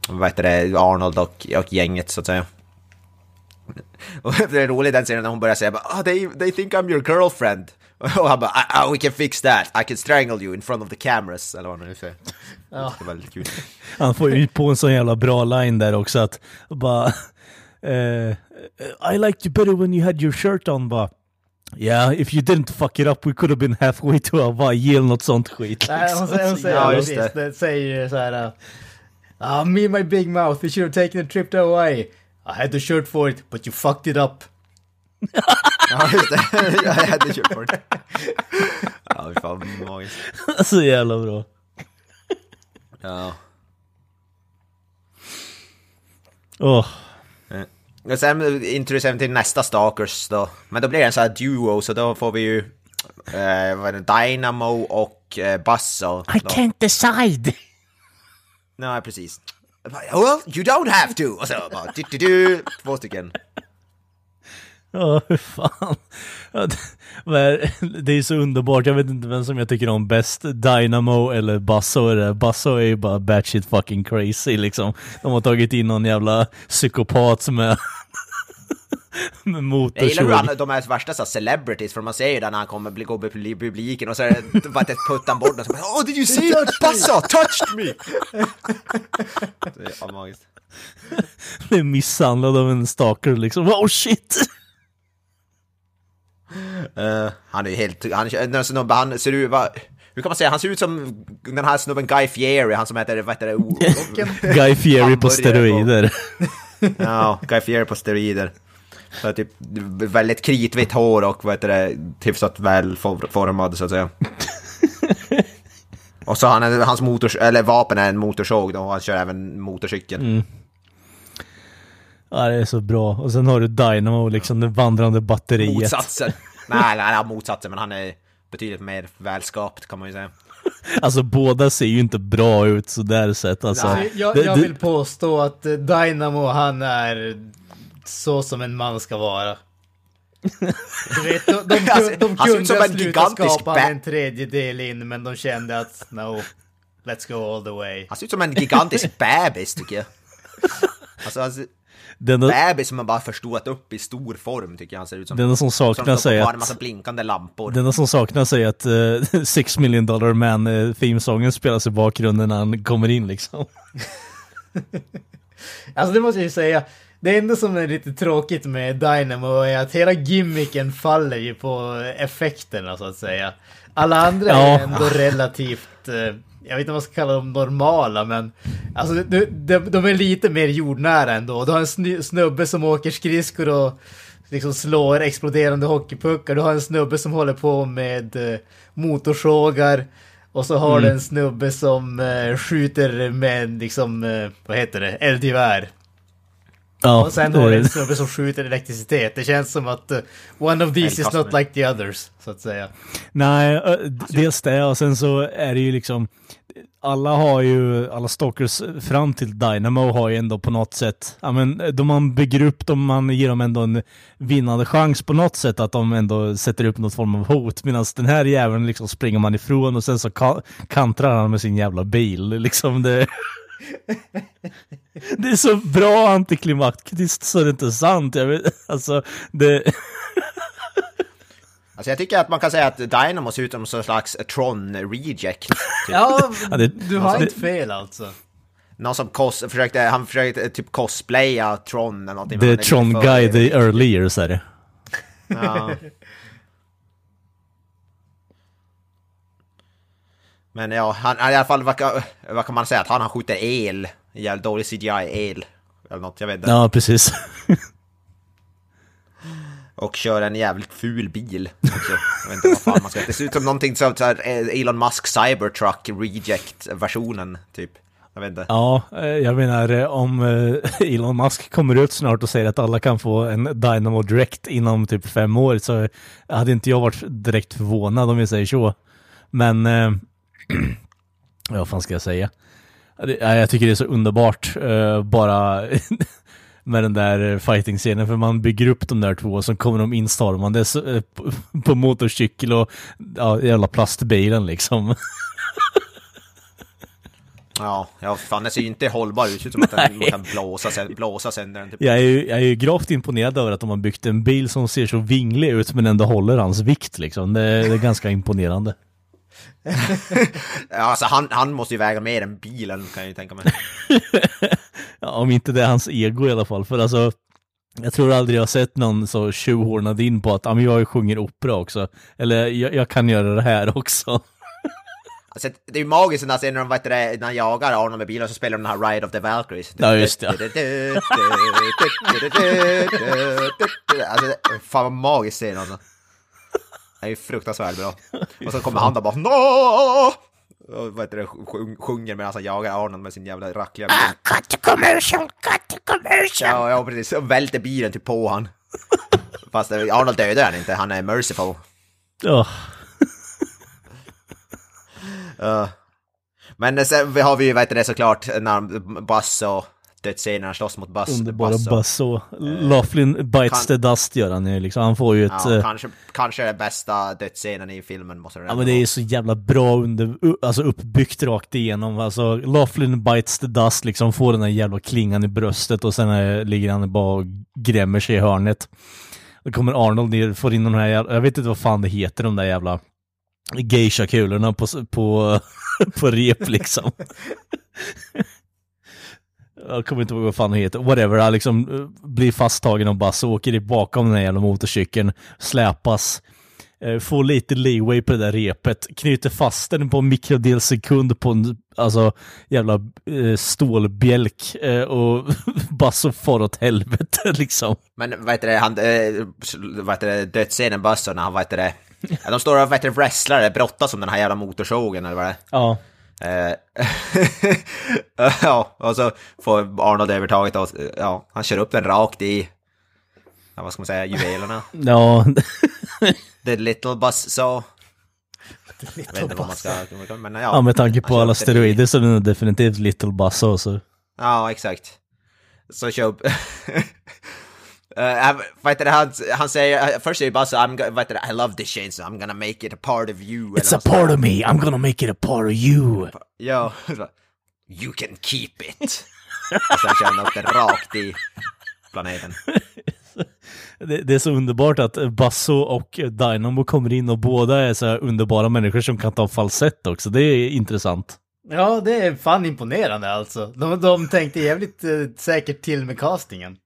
vad heter det, Arnold och, och gänget så att säga. Och det är roligt den scenen när hon börjar säga oh, they, they think I'm your girlfriend. Och han bara "Ah, ah, we can fix that, I can strangle you in front of the cameras. Eller vad man nu säger. Ja. Det är väldigt kul. han får ju på en sån jävla bra line där också att bara... eh, I liked you better when you had your shirt on, bara. Yeah, if you didn't fuck it up we could have been halfway to Hawaii eller något sånt skit. Nej, hon säger, hon säger Ja, just det. det. säger ju så här. uh, me and my big mouth, we should have taken a trip to Hawaii. I had the shirt for it, but you fucked it up. Ja, just det. Jag hade köpt på det. Ja, fy fan magiskt. Så jävla bra. Ja. Åh, Och sen introducerar vi till nästa Stalkers då. Men då blir det en sån här duo, så då får vi ju eh, vad är det, Dynamo och eh, Buzzo. I can't decide! Nej, precis. Well, you don't have to! Och så bara du, du, du, två stycken. Ja, hur fan. Det, är så underbart, jag vet inte vem som jag tycker om bäst, Dynamo eller Basso är det. Basso är ju bara batshit fucking crazy liksom. De har tagit in någon jävla psykopat med, med Jag gillar hur motorsåg. han, de är värsta så celebrities, för man ser ju där när han kommer bli gå i publiken och så är det bara ett puttan bort och så bara Oh did you see? Buzzo touched me! Det är fan magiskt. Blir misshandlad av en stalker liksom. Oh shit! Eh, han är ju helt... Han, snubben, han ser ut... Va, hur kan man säga? Han ser ut som den här snubben Guy Fieri, han som heter... Vad heter det? Guy Fieri på steroider. ja, Guy Fieri på steroider. Så typ väldigt kritvitt hår och vad heter det, hyfsat väl for- formad så att säga. och så han, är- hans motors, eller vapen är en motorsåg då, och han kör även motorcykel. Ja, det är så bra. Och sen har du Dynamo, liksom det vandrande batteriet. Motsatsen. nej, nej, nej, motsatsen, men han är betydligt mer välskapt kan man ju säga. Alltså båda ser ju inte bra ut sådär sett. Alltså, Nej. Jag, jag vill påstå att Dynamo, han är så som en man ska vara. Du vet, de, de, de, de kunde ha slutat skapa en tredjedel in, men de kände att no, let's go all the way. Han ser ut som en gigantisk bebis tycker jag. Alltså, alltså Den, enda- bebis som man bara förstorat upp i stor form tycker jag han ser ut som. det enda som är bara en massa att... blinkande lampor. Det enda som saknas är att uh, Six Million Dollar Man uh, themesången spelas i bakgrunden när han kommer in liksom. Alltså det måste jag ju säga, det enda som är lite tråkigt med Dynamo är att hela gimmicken faller ju på effekterna så att säga. Alla andra är ändå relativt, eh, jag vet inte vad man ska kalla dem normala, men alltså de, de, de är lite mer jordnära ändå. Du har en snubbe som åker skridskor och liksom slår exploderande hockeypuckar. Du har en snubbe som håller på med eh, motorsågar. Och så har du en snubbe som eh, skjuter med liksom, vad heter det, eldgevär. Ja, Och sen har du eh, en snubbe som skjuter elektricitet. Det känns som att eh, one of these is not like the others, så att säga. Nej, eh, dels det och sen så är det ju liksom alla har ju, alla stalkers fram till Dynamo har ju ändå på något sätt, ja men då man bygger upp dem, man ger dem ändå en vinnande chans på något sätt att de ändå sätter upp något form av hot. Medan den här jäveln liksom springer man ifrån och sen så ka- kantrar han med sin jävla bil. Liksom det... det är så bra antiklimaktiskt så det är inte sant. Jag vet, alltså, det... Alltså jag tycker att man kan säga att Dynamo ser ut som en slags Tron-reject. Typ. Ja, du har det- inte fel alltså. Någon som cos försökte, han försökte eh, typ cosplaya Tron eller någonting. Det är han lite Tron för- Guy, the early years är det. Ja. Men ja, han, i alla fall, vad, kan- vad kan man säga? Att han, han skjuter el. Jävligt dålig CGI-el. Eller något, jag vet inte. Ja, precis. Och kör en jävligt ful bil också. Jag vet inte vad fan man ska... Det ser ut som någonting som så här, eh, Elon Musk Cybertruck Reject-versionen, typ. Jag vet inte. Ja, eh, jag menar eh, om Elon Musk kommer ut snart och säger att alla kan få en Dynamo Direct inom typ fem år så hade inte jag varit direkt förvånad om vi säger så. Men, vad fan ska jag säga? Jag tycker det är så underbart eh, bara med den där fighting-scenen för man bygger upp de där två och så kommer de instormandes eh, på, motorcykel och ja, jävla plastbilen liksom. Ja, ja fan det ser ju inte hållbar ut. Ser ut som att den kan blåsa, sen, blåsa sönder den. Typ. Jag är, ju, jag är ju gravt imponerad över att de har byggt en bil som ser så vinglig ut men ändå håller hans vikt liksom. Det, det är ganska imponerande. Alltså han, han måste ju väga mer än bilen kan jag ju tänka mig. Ja, om inte det är hans ego i alla fall. För alltså, jag tror aldrig jag har sett någon så tjuvhornad in på att ja, men jag sjunger opera också. Eller jag, jag kan göra det här också. Alltså, det är ju magiskt när, när de vet det, när de jagar Arnold med bilen så spelar de den här Ride of the Valkyries. Ja, just det. Alltså, fan vad magiskt scen alltså. Det är fruktansvärt bra. Och så kommer han där bara Nå! och vad heter det, sjung, sjunger medan han jagar Arnold med sin jävla rackliga Ah, cut the commercial, cut the commercial. Ja, ja precis. Och välter bilen typ på han. Fast eh, Arnold dödar han inte, han är merciful. Ja. Ja. Men sen vi har vi ju, vad heter det, såklart, när Buzz och dödsscenerna slåss mot Buzz. Underbara Buzz Buzz och Laughlin bites kan- the dust gör han ju liksom. Han får ju ett... Ja, eh, kanske, kanske den bästa dödsscenen i filmen måste det Ja men det är så jävla bra under, alltså uppbyggt rakt igenom. Alltså Laughlin bites the dust liksom, får den där jävla klingan i bröstet och sen eh, ligger han bara och grämmer sig i hörnet. Då kommer Arnold ner, får in de här jävla, jag vet inte vad fan det heter, de där jävla geisha-kulorna på, på, på rep liksom. Jag kommer inte ihåg vad fan det heter. Whatever, han liksom eh, blir fasttagen och åker i bakom den här jävla motorcykeln, släpas, eh, får lite leeway på det där repet, knyter fast den på en mikrodels sekund på en alltså, jävla eh, stålbjälk och Buzz far åt helvete liksom. Men vad heter det, han, vad heter det, dödsscenen och när han, vad heter det, de står och vad heter det, wrestlar, brottas om den här jävla motorsågen eller vad det är. Ja. Eh, ja, och så får Arnold övertaget och ja, han kör upp den rakt i, ja, vad ska man säga, juvelerna. Ja, The little buzz så. Jag vet inte vad man ska, men ja. ja med tanke på alla steroider så är det definitivt Little Buzz också. Ja, exakt. Så kör upp. Uh, vad det, han, han säger, först säger Buzz, I'm, go- vad det, I love this chainsaw, I'm gonna make it a part of you. It's a part of me, I'm gonna make it a part of you. Ja, så bara, you can keep it. och sen kör han upp den rakt i planeten. Det, det är så underbart att Basso och Dynamo kommer in och båda är så här underbara människor som kan ta falsett också. Det är intressant. Ja, det är fan imponerande alltså. De, de tänkte jävligt eh, säkert till med castingen.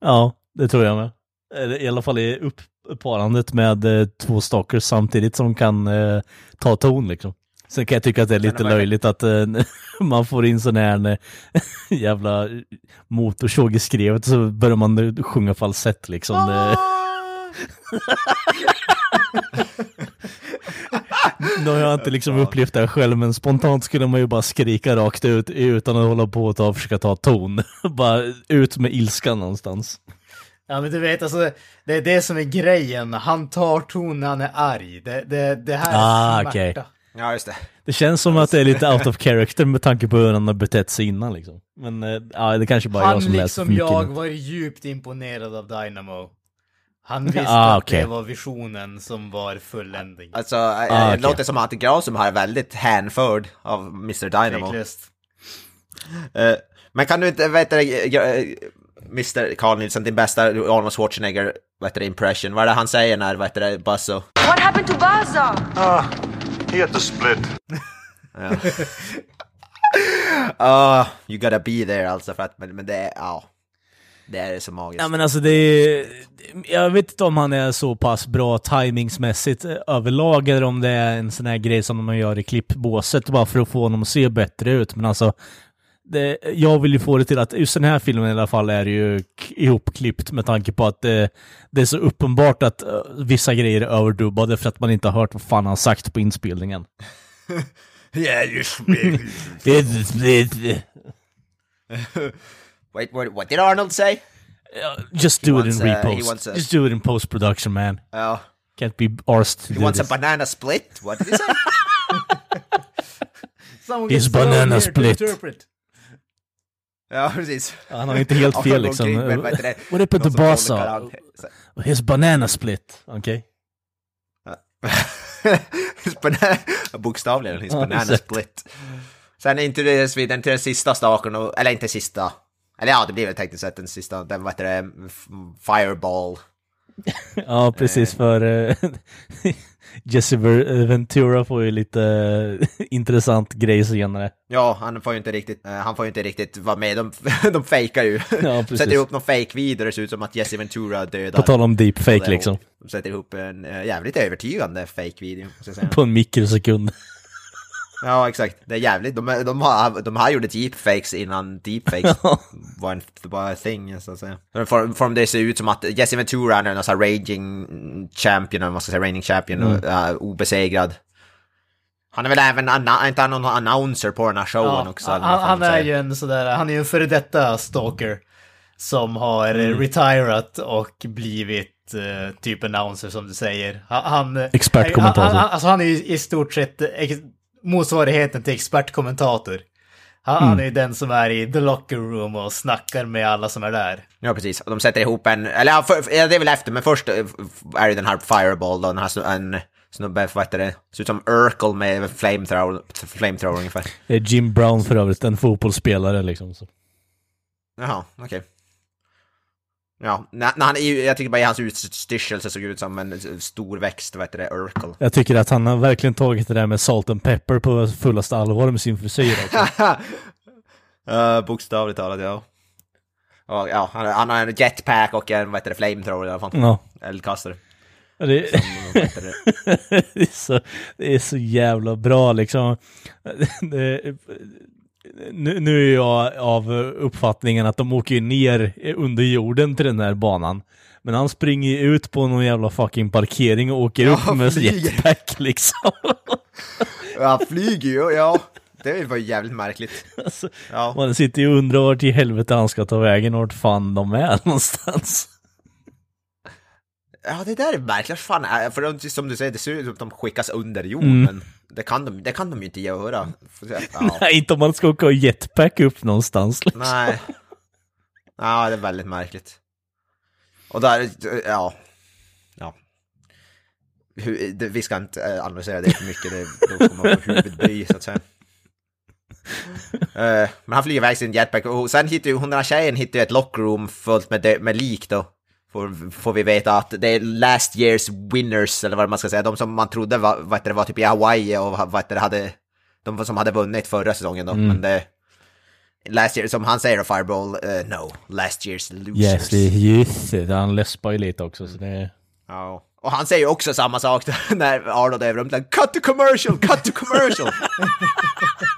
Ja, det tror jag med. Eller I alla fall i uppparandet med eh, två stalkers samtidigt som kan eh, ta ton liksom. Sen kan jag tycka att det är lite löjligt att eh, man får in sån här eh, jävla motorsåg i skrevet så börjar man sjunga falsett liksom. Det... Nu har jag inte liksom upplevt det här själv, men spontant skulle man ju bara skrika rakt ut utan att hålla på och ta, försöka ta ton. bara ut med ilskan någonstans. Ja men du vet alltså, det är det som är grejen. Han tar ton när han är arg. Det, det, det här är Ah, smärta. okej. Ja, just det. Det känns som att det är lite out of character med tanke på hur han har betett sig innan liksom. Men eh, ja, det kanske bara är jag Han som läser för liksom mycket. jag nu. var djupt imponerad av Dynamo. Han visste Ah, att det var visionen som var fulländning. Alltså, eh, Ah, det okej. låter som att Granström har väldigt hänförd av Mr Dynamo. Tveklöst. Eh, men kan du inte, vet du, Mr Carl Nilsson, din bästa Arnold Schwarzenegger, vet du, impression, vad är det han säger när, vet du, Buzzo? What happened to Baza? Ah, he had to split. Ah, you gotta be there alltså, för att, men, men det är, ja. Det är så magiskt. Ja men alltså det är, jag vet inte om han är så pass bra timingsmässigt eh, överlag eller om det är en sån här grej som man gör i klippbåset bara för att få honom att se bättre ut. Men alltså, det, jag vill ju få det till att just den här filmen i alla fall är ju ihopklippt med tanke på att det, det är så uppenbart att eh, vissa grejer är överdubbade för att man inte har hört vad fan han sagt på inspelningen. yeah, you Wait, what, what did Arnold say? Just He do it wants, in uh, he repost. wants a- Just do it in post production man. Ja. Can't be arsed to he do wants a this. banana split? What did he say? Someone His banana split. Ja, precis. Han har inte helt fel liksom. What happened to Basa? His banana split. Okej. Banana, bokstavligen, his Ja, banana exakt. split. Sen introduceras vi den till den sista staken, eller inte sista, eller ja, det blir väl tekniskt sett den sista, den vad heter det, Fireball. Ja, precis för uh, Jesse Ventura får ju lite intressant grej senare. Ja, han får ju inte riktigt, eh, han får ju inte riktigt vara med, de, de fejkar ju. Ja, precis. Sätter ihop någon fake-video, det ser ut som att Jesse Ventura dödar. På tal om deepfake Och liksom. De sätter ihop en eh, jävligt övertygande fake-video, säga. På en mikrosekund. Ja, exakt. Det är jävligt. De, de, har, de har gjort deepfakes innan deepfakes var en en thing, så att säga. De får, får det se ut som att Jesse Ventura är sån här raging champion, eller vad ska säga, reigning champion, och, uh, obesegrad. Han är väl även, inte han någon announcer på den här showen Ja, också? han, han är ju en sådär, han är ju en före detta stalker. Som har Mm. mm. retirat och blivit eh, typ announcer som du säger. Han, Expertkommentator. Han, han, alltså han är ju i stort sett ex, motsvarigheten till expertkommentator. Han, Mm. är ju den som är i the locker room och snackar med alla som är där. Ja, precis. Och de sätter ihop en, eller ja, för, ja, det är väl efter, men först eh, är det den här Fireball då, den här en snubbe, vad heter det, ser ut som Urkel med flamethrower, flamethrower ungefär. Det är Jim Brown för övrigt, en fotbollsspelare liksom. Så. Jaha, okej. Ja, han, är- jag tycker bara i hans utstyrsel så såg ut som en stor växt, vad heter det, Urkel. Jag tycker att han har verkligen tagit det där med salt and pepper på fullaste allvar med sin frisyr också. uh, bokstavligt talat, ja. Och, ja, han, han har en jetpack och en, vad heter det, flamethrower i alla fall. Ja. Eldkastare. Det, det? det, är så, det är så jävla bra liksom. Det, nu, nu är jag av uppfattningen att de åker ner under jorden till den här banan. Men han springer ju ut på någon jävla fucking parkering och åker upp med flyger. jetpack liksom. Ja, han flyger ju, ja. Det var ju jävligt märkligt. Alltså, Ja. Man sitter ju och undrar vart i helvete han ska ta vägen och vart fan de är någonstans. Ja, det där är märkligt. Fan, äh, för de, som du säger, det ser ut som att de skickas under jorden, Mm. men det kan, de, det kan de ju inte göra. Ja, Nej, inte om man ska åka och jetpack upp någonstans. Liksom. nej. Ja, det är väldigt märkligt. Och där, ja. Ja. Det, vi ska inte äh, analysera det för mycket, det, då kommer man få huvudbry så att säga. Eh, men han flyger iväg sin jetpack och sen hittar ju hon den här tjejen hittar ju ett lockroom fullt med, med lik då. Får, får vi veta att det är last years winners, eller vad man ska säga, de som man trodde var, vad det, var typ i Hawaii och vad det, hade, de som hade vunnit förra säsongen då, men det Last year, som han säger, Fireball, uh, no, last year's losers. Yes, det är just det. Han läspar ju lite också. Så det. Ja. Och han säger också samma sak när Arnold är över dem. Cut to commercial, cut to commercial!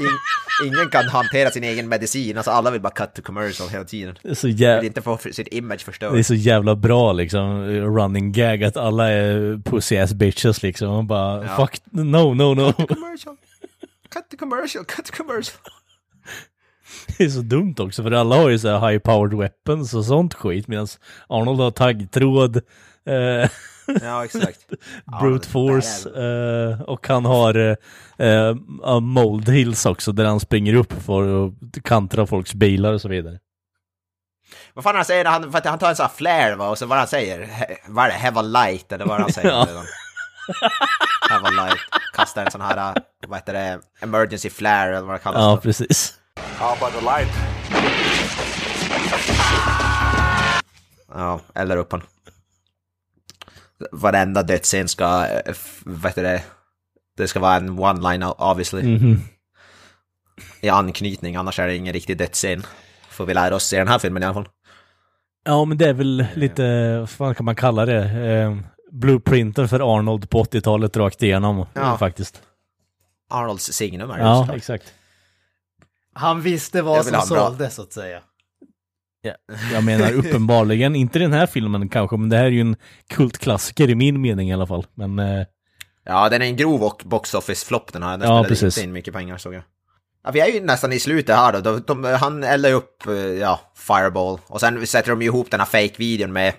In, ingen kan hantera sin egen medicin, alltså alla vill bara cut to commercial hela tiden. Det är så Vill jävla... inte få sitt image Det är så jävla bra liksom, running gag att alla är pussy ass bitches liksom. Och bara Ja. fuck, no, no, no. Commercial. Cut to commercial, cut to commercial. Det är så dumt också för alla har ju så här high powered weapons och sånt skit medan Arnold har taggtråd, eh, Ja, exakt. brute force eh, och han har eh, eh, mold hills också där han springer upp för att kantra folks bilar och så vidare. Vad fan han säger, han, för att han tar en sån här flare va, och så vad han säger, he, vad är det, have a light eller vad han säger. Ja. redan. have a light, kastar en sån här, äh, vad heter det, emergency flare eller vad det kallas. Ja, då. precis. How about the light? Ja, eller upp han. Varenda dödsscen ska, eh, vad heter det, det ska vara en one-line obviously. Mhm. I anknytning, annars är det ingen riktig dödsscen. Får vi lära oss i den här filmen i alla fall. Ja, men det är väl lite, vad fan kan man kalla det? Eh, blueprinten för Arnold på 80-talet rakt igenom Ja. faktiskt. Arnolds signum är det Ja, såklart. exakt. Han visste vad som en bra- sålde så att säga. Ja, jag menar uppenbarligen, inte den här filmen kanske, men det här är ju en kultklassiker i min mening i alla fall. Men eh, Ja, den är en grov och box office-flopp den här. Den Ja, spelade precis. inte in mycket pengar såg jag. Ja, vi är ju nästan i slutet här då. De, de, han eldar upp, eh, ja, Fireball. Och sen sätter de ju ihop den här fake-videon med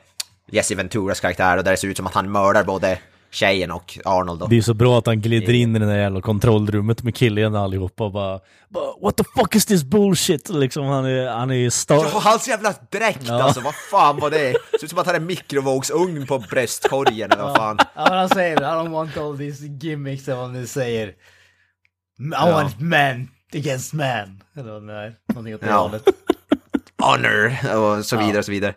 Jesse Venturas karaktär och där det ser ut som att han mördar både tjejen och Arnold då. det är så bra att han glider in i det där jävla kontrollrummet med killen allihopa och bara, bara What the fuck is this bullshit? Liksom han är, han är star... Ja, hans jävla dräkt Ja. alltså, vad fan var det? Ser ut som att han har en mikrovågsugn på bröstkorgen eller vad fan. Ja, men han säger I don't want all these gimmicks eller vad han nu säger. I Ja. want man against man. Eller vad det är. Någonting åt det Ja. hållet. honor och så vidare och så vidare.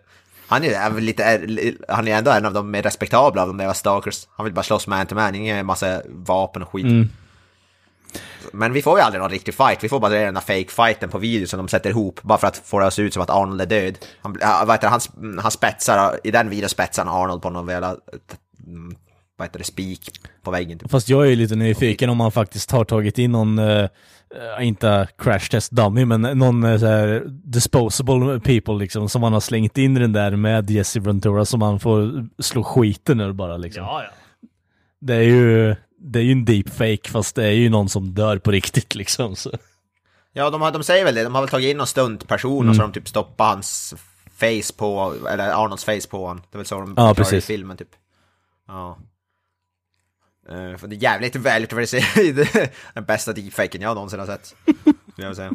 Han är, väl lite, är, han är ändå en av de mer respektabla av de där stalkers. Han vill bara slåss man to man, ingen massa vapen och skit. Mm. Men vi får ju aldrig någon riktig fight, vi får bara den där fake fighten på video som de sätter ihop bara för att få det att se ut som att Arnold är död. Han, heter, det, han, han spetsar, i den videon spetsar Arnold på någon jävla, vad heter det, spik på väggen. Typ. Fast jag är ju lite nyfiken om han faktiskt har tagit in någon, eh, eh, inte crash test dummy, men någon uh, så här disposable people liksom, som han har slängt in i den där med Jesse Ventura som han får slå skiten ur bara liksom. Ja, ja. Det är ju, det är ju en deepfake fast det är ju någon som dör på riktigt liksom. Så. Ja, de, har, de säger väl det. De har väl tagit in någon stuntperson Mm. och så har de typ stoppat hans face på, eller Arnolds face på honom. Det är väl så de Ja, gör i precis. filmen typ. Ja. Eh, för det är jävligt välutiliserad, den bästa deepfaken jag någonsin har sett. Jag säga.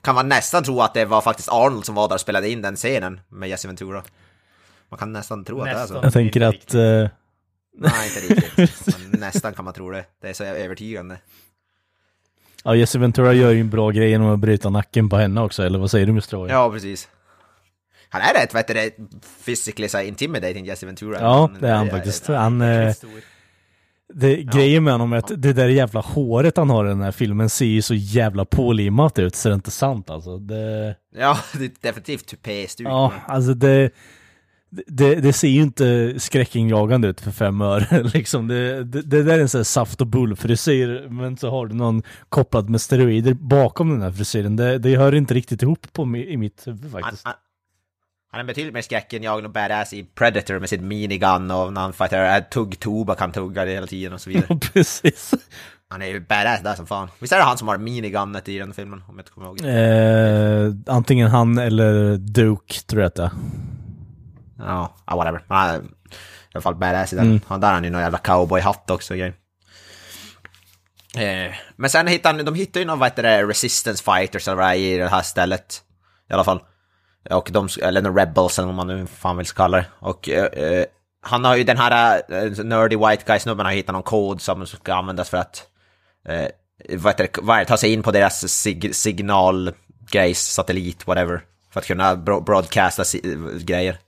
Kan man nästan tro att det var faktiskt Arnold som var där och spelade in den scenen med Jesse Ventura. Man kan nästan tro att det är Nästan. så. Jag tänker att... eh, Nej, inte riktigt. Men nästan kan man tro det. Det är så övertygande. ja, Jesse Ventura gör ju en bra grej genom att bryta nacken på henne också, eller vad säger du Mr. Roy? Ja, precis. Han är rätt, vad heter det, physically så intimidating Jesse Ventura. Ja, det är han faktiskt. Han, eh, det, Grejen med honom är att det där jävla håret han har i den här filmen ser ju så jävla pålimmat ut så det är inte sant alltså. Det, Ja, det är definitivt tupé-stuk. ja, alltså det, det, det ser ju inte skräckinjagande ut för fem öre liksom. Det, det, det där är en sån här saft och bullfrisyr men så har du någon kopplad med steroider bakom den här frisyren. Det, det hör inte riktigt ihop på i mitt huvud faktiskt. han, han är betydligt mer skräckinjagande och badass i Predator med sitt minigun och när han fightar tugg-tobak han tuggar hela tiden och så vidare. Precis. Han är ju badass där som fan. Visst är det han som har minigunet i den filmen? Om jag inte kommer ihåg. Eh, antingen han eller Duke tror jag att det är. Ja, ja, whatever. Han är i alla fall badass i den. Mm. Han där har han ju någon jävla cowboyhatt också och grejer. Eh, men sen hittar han, de hittar ju någon, vad heter det, resistance fighters eller vad det är i det här stället. I alla fall. Och de, eller någon rebels eller vad man nu fan vill kalla det. Och eh, eh han har ju den här eh, nerdy white guy snubben har hittat någon kod som ska användas för att eh, vad heter det, vad det, ta sig in på deras sig, signalgrejs, satellit, whatever. För att kunna bro- broadcasta si, eh, grejer.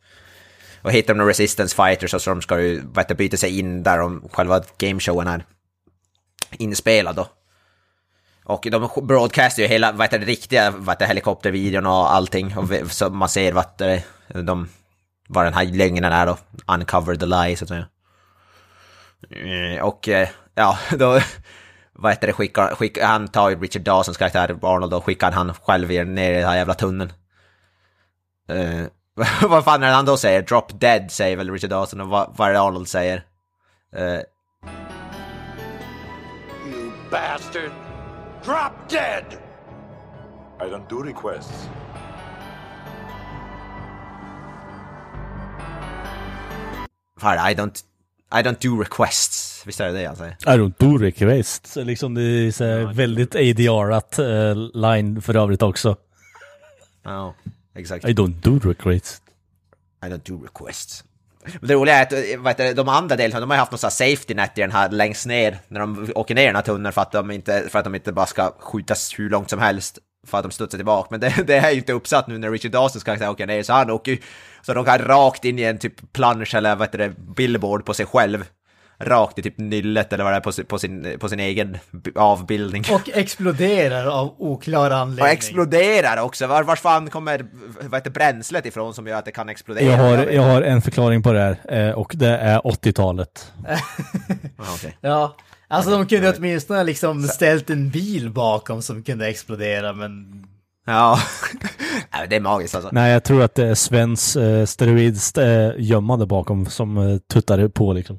Och hittar de några resistance fighters och så de ska ju vad heter, byta sig in där om själva gameshowen är inspelad då. Och de broadcastar ju hela, vad heter det, riktiga, vad heter det, helikoptervideon och allting. Och vi- så man ser vad det, de, vad den här lögnen är då. Uncover the lie, så att säga. Eh, och eh, ja, då, vad heter det, skickar, skickar, han tar ju Richard Dawsons karaktär, Arnold, och skickar han själv ner i den här jävla tunneln. Uh, vad fan är det han då säger? Drop dead säger väl Richard Dawson och vad, vad är det Arnold säger? Uh, You bastard! Drop dead! I don't do requests. det? I don't, I don't do requests. Visst är det det han säger? I don't do request. Så Liksom det är så här väldigt ADR-at eh, line för övrigt också. Ja, exakt. I don't do request. I don't do requests. Det roliga är att eh, vet du, de andra deltagarna, de har ju haft någon sån här safety net i den här längst ner, när de åker ner i den här tunneln för att de inte, för att de inte bara ska skjutas hur långt som helst. För att de studsar tillbaka. Men det, det är ju inte uppsatt nu när Richard Dawsons karaktär åker ner, så han åker ju, så de kan rakt in i en typ plansch eller vad heter det, billboard på sig själv. Rakt i typ nyllet eller vad det är på, sin- på, sin, på sin egen avbildning. Och exploderar av oklar Och anledning. exploderar också. Var, var fan kommer vad heter, bränslet ifrån som gör att det kan explodera? Jag har, jag har en förklaring på det här eh, och det är 80-talet. Ja, okej. Ja, alltså de kunde åtminstone liksom ställt en bil bakom som kunde explodera, men... Ja, det är magiskt alltså. Nej, jag tror att det är Svens eh, steroids eh, bakom som eh, tuttar på liksom.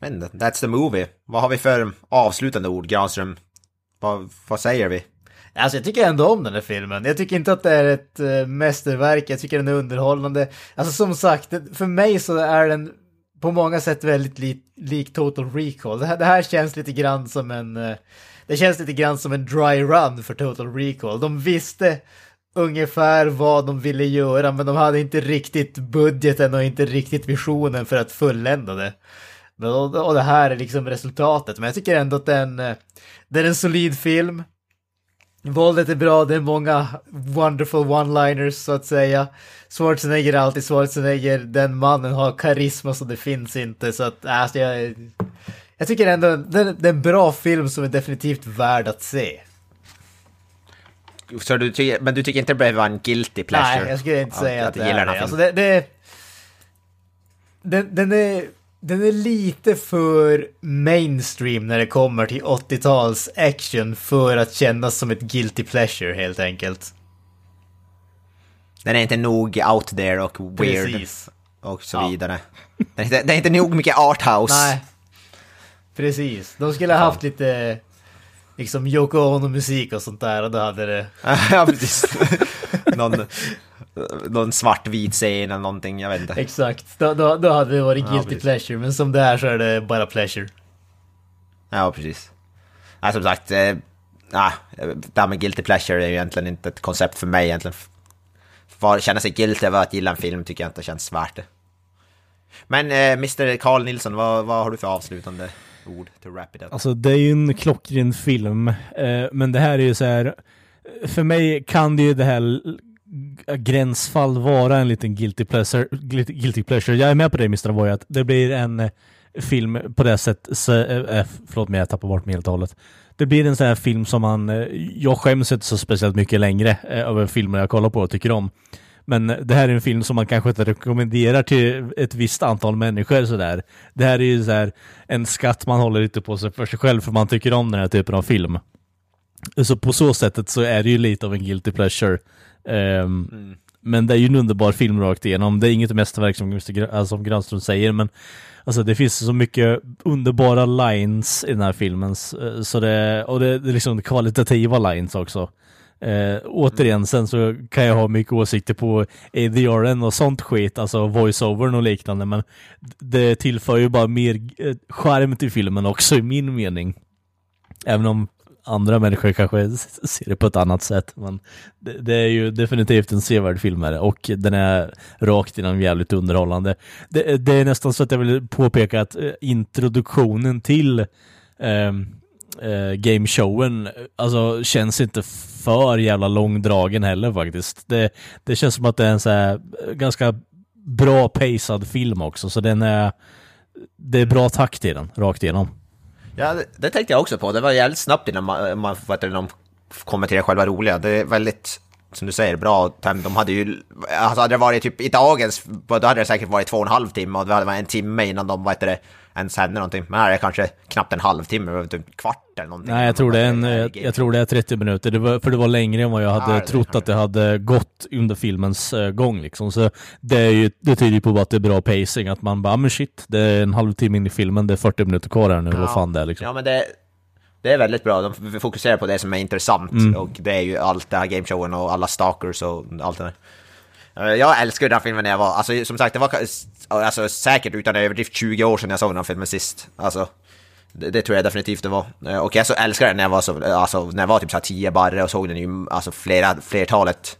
Men that's the movie. Vad har vi för avslutande ord, Granström? Vad, vad säger vi? Alltså jag tycker ändå om den här filmen. Jag tycker inte att det är ett eh, mästerverk, jag tycker den är underhållande. Alltså som sagt, för mig så är den på många sätt väldigt li lik Total Recall. Det här, det här känns lite grann som en... Eh, det känns lite grann som en dry run för Total Recall. De visste ungefär vad de ville göra, men de hade inte riktigt budgeten och inte riktigt visionen för att fullända det. Och, det här är liksom resultatet. Men jag tycker ändå att den, eh, det är en solid film. Våldet är bra, det är många wonderful one-liners så att säga. Schwarzenegger är alltid Schwarzenegger, den mannen har karisma så det finns inte. Så att, alltså, jag, jag tycker ändå det, är en bra film som är definitivt värd att se. Så du tycker, men du tycker inte det behöver vara en guilty pleasure? Nej, jag skulle inte säga att, du det gillar är den det. Alltså det, det den, den, är, den är lite för mainstream när det kommer till 80-tals action för att kännas som ett guilty pleasure helt enkelt. Den är inte nog out there och weird Precis. och så Ja. vidare. Den är, inte, den är inte nog mycket arthouse. Nej. Precis. De skulle ha haft lite liksom Yoko Ono-musik och sånt där och då hade det... ja, precis. någon, någon svartvit scen eller någonting, jag vet inte. Exakt. Då, då, då hade det varit Ja, guilty precis. pleasure, men som det är så är det bara pleasure. Ja, precis. Ja, som sagt, eh, ja, det här med guilty pleasure är ju egentligen inte ett koncept för mig egentligen. För känna sig guilty över att gilla en film tycker jag inte känns värt det. Men eh, Mr. Carl Nilsson, vad, vad har du för avslutande ord to wrap it up? Alltså det är ju en klockren film, eh, men det här är ju så här. För mig kan det ju det här Äh, gränsfall vara en liten guilty pleasure. guilty- pleasure. Jag är med på det Mr. Avoy, att det blir en eh, film på det sättet, så, eh, eh, förlåt mig jag tappar bort mig helt och hållet. Det blir en sån här film som man, jag skäms inte så speciellt mycket längre över filmer jag kollar på och tycker om. Men det här är en film som man kanske inte rekommenderar till ett visst antal människor sådär. Det här är ju så här en skatt man håller lite på sig för sig själv för man tycker om den här typen av film. Så på så sättet så är det ju lite av en guilty pleasure. Ehm, Men det är ju en underbar film rakt igenom. Det är inget mästerverk som, Mr. Alltså, som Granström säger, men alltså, det finns så mycket underbara lines i den här filmen. s- Så det, och det, är liksom kvalitativa lines också. Eh, återigen, sen så kan jag ha mycket åsikter på ADRN och sånt skit, alltså voiceovern och liknande, men det tillför ju bara mer eh, charm till filmen också i min mening. Även om andra människor kanske ser det på ett annat sätt. Men det, det är ju definitivt en sevärd film här, och den är rakt igenom jävligt underhållande. Det, det är nästan så att jag vill påpeka att eh, introduktionen till ehm, eh, eh, gameshowen alltså känns inte för jävla långdragen heller faktiskt. Det, det känns som att det är en så här eh, ganska bra pacad film också, så den är det är bra takt i den, rakt igenom. Ja, det, det tänkte jag också på. Det var jävligt snabbt innan man, man vad heter det, de kommer till det själva roliga. Det är väldigt, som du säger, bra. De hade ju, alltså hade det varit typ i dagens, då hade det säkert varit två och en halv timme och det hade varit en timme innan de, vad heter det, ens hände någonting. Men här är det kanske knappt en halvtimme, typ en kvart eller någonting. Nej, jag tror det är, en, jag, jag tror det är 30 minuter, det var, för det var längre än vad jag hade Ja, trott att det hade gått under filmens eh, gång liksom. Så det, är ju, det tyder ju på att det är bra pacing, att man bara, "Ah, men shit, det är en halvtimme in i filmen, det är 40 minuter kvar här nu, vad fan det är liksom. Ja, men det, det är väldigt bra. De fokuserar på det som är intressant. Mm. Och det är ju allt det här gameshowen och alla stalkers och allt det där. Eh, jag älskar den här filmen när jag var, alltså som sagt det var alltså, säkert utan överdrift 20 år sedan jag såg den här filmen sist. Alltså, det, det tror jag definitivt det var. Eh, och jag så älskar den när jag var så, alltså när jag var typ 10 barre och såg den ju alltså flera, flertalet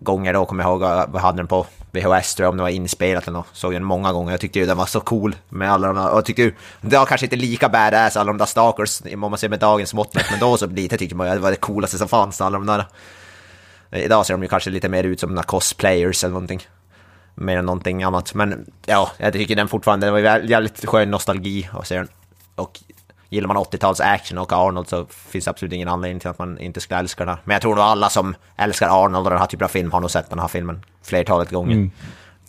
gånger då kommer jag ihåg, eh, jag hade den på VHS tror jag om det var inspelat eller något. Såg den många gånger, jag tyckte ju den var så cool med alla de där, och jag tyckte ju, det var kanske inte lika badass alla de där stalkers, om man ser med dagens mått men då så lite tyckte man att det var det coolaste som fanns, alla de där. Idag ser de ju kanske lite mer ut som några cosplayers eller någonting. Mer än någonting annat. Men ja, jag tycker den fortfarande, det var jä- jävligt skön nostalgi att se den. Och gillar man 80-tals action och Arnold så finns det absolut ingen anledning till att man inte skulle älska den här. Men jag tror nog alla som älskar Arnold och den här typen av film har nog sett den här filmen flertalet gånger.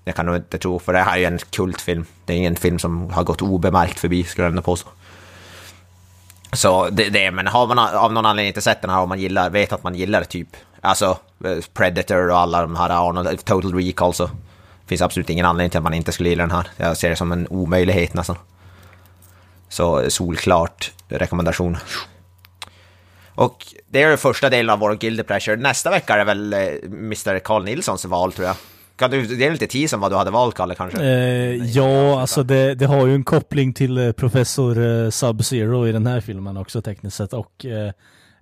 Jag kan nog inte tro, för det här är ju en kultfilm. Det är ingen film som har gått obemärkt förbi, skulle jag ändå påstå. Så det, det, men har man av någon anledning inte sett den här och man gillar, vet att man gillar typ, alltså eh, Eh, Predator och alla de här Arnold, eh, Total Recall så finns absolut ingen anledning till att man inte skulle gilla den här. Jag ser det som en omöjlighet nästan. Så eh, solklart rekommendation. Och det är den första delen av vår Guild Pressure. Nästa vecka är det väl Mr. Carl Nilssons val tror jag. Kan du ge lite tease om vad du hade valt Kalle kanske? Eh, ja, alltså det, det har ju en koppling till professor Sub-Zero i den här filmen också tekniskt sett och eh,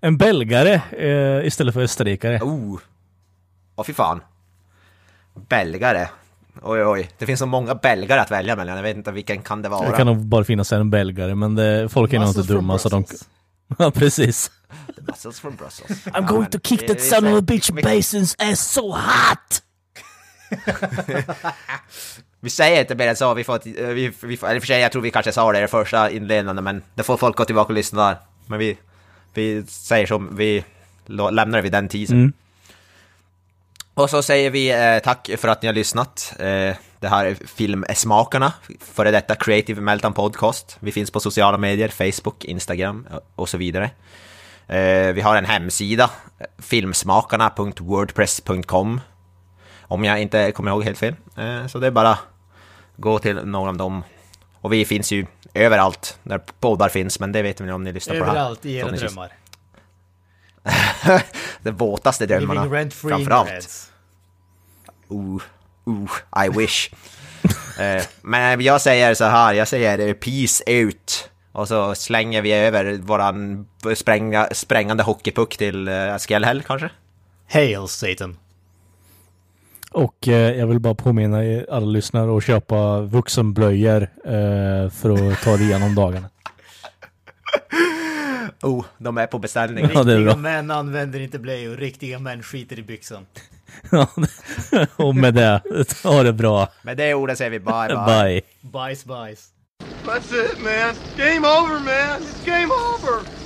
en belgare eh, istället för österrikare. Oh! Åh fy fan. Belgare. Oj oj, det finns så många belgare att välja mellan. Jag vet inte vilken kan det vara. Det kan nog bara finnas en belgare, men det, folk är nog inte dumma så de... Ja, precis. The muscles from Brussels. I'm going to kick that son of a bitch Basins ass so hot! Vi säger inte mer än så, vi får, eh, vi, vi får, eller för sig jag tror vi kanske sa det i det första inledande men det får folk gå tillbaka och lyssna där. Men vi, vi säger som, vi lämnar det vid den tiden. Mm. Och så säger vi eh, tack för att ni har lyssnat. Eh, det här är Filmsmakarna, före detta Creative Meltdown Podcast. Vi finns på sociala medier, Facebook, Instagram eh, och så vidare. Eh, vi har en hemsida, filmsmakarna.wordpress.com om jag inte kommer ihåg helt fel. Eh, så det är bara gå till någon av dem. Och vi finns ju överallt där poddar finns, men det vet ni om ni lyssnar på det här. Överallt i era drömmar. De våtaste drömmarna, Living rent free framförallt. Ooh, ooh, I wish. Eh, men jag säger så här, jag säger peace out. Och så slänger vi över våran spränga, sprängande hockeypuck till uh, Skellhäll kanske? Hail Satan. Och eh, jag vill bara påminna alla lyssnare att köpa vuxenblöjor eh, för att ta det igenom dagarna. Oh, de är på beställning. Riktiga män använder inte blöjor, riktiga män skiter i byxan. Och med det, ha det bra. Med det ordet säger vi bye bye. Bye. Bajs, bajs. That's it, man. Game over, man. It's game over.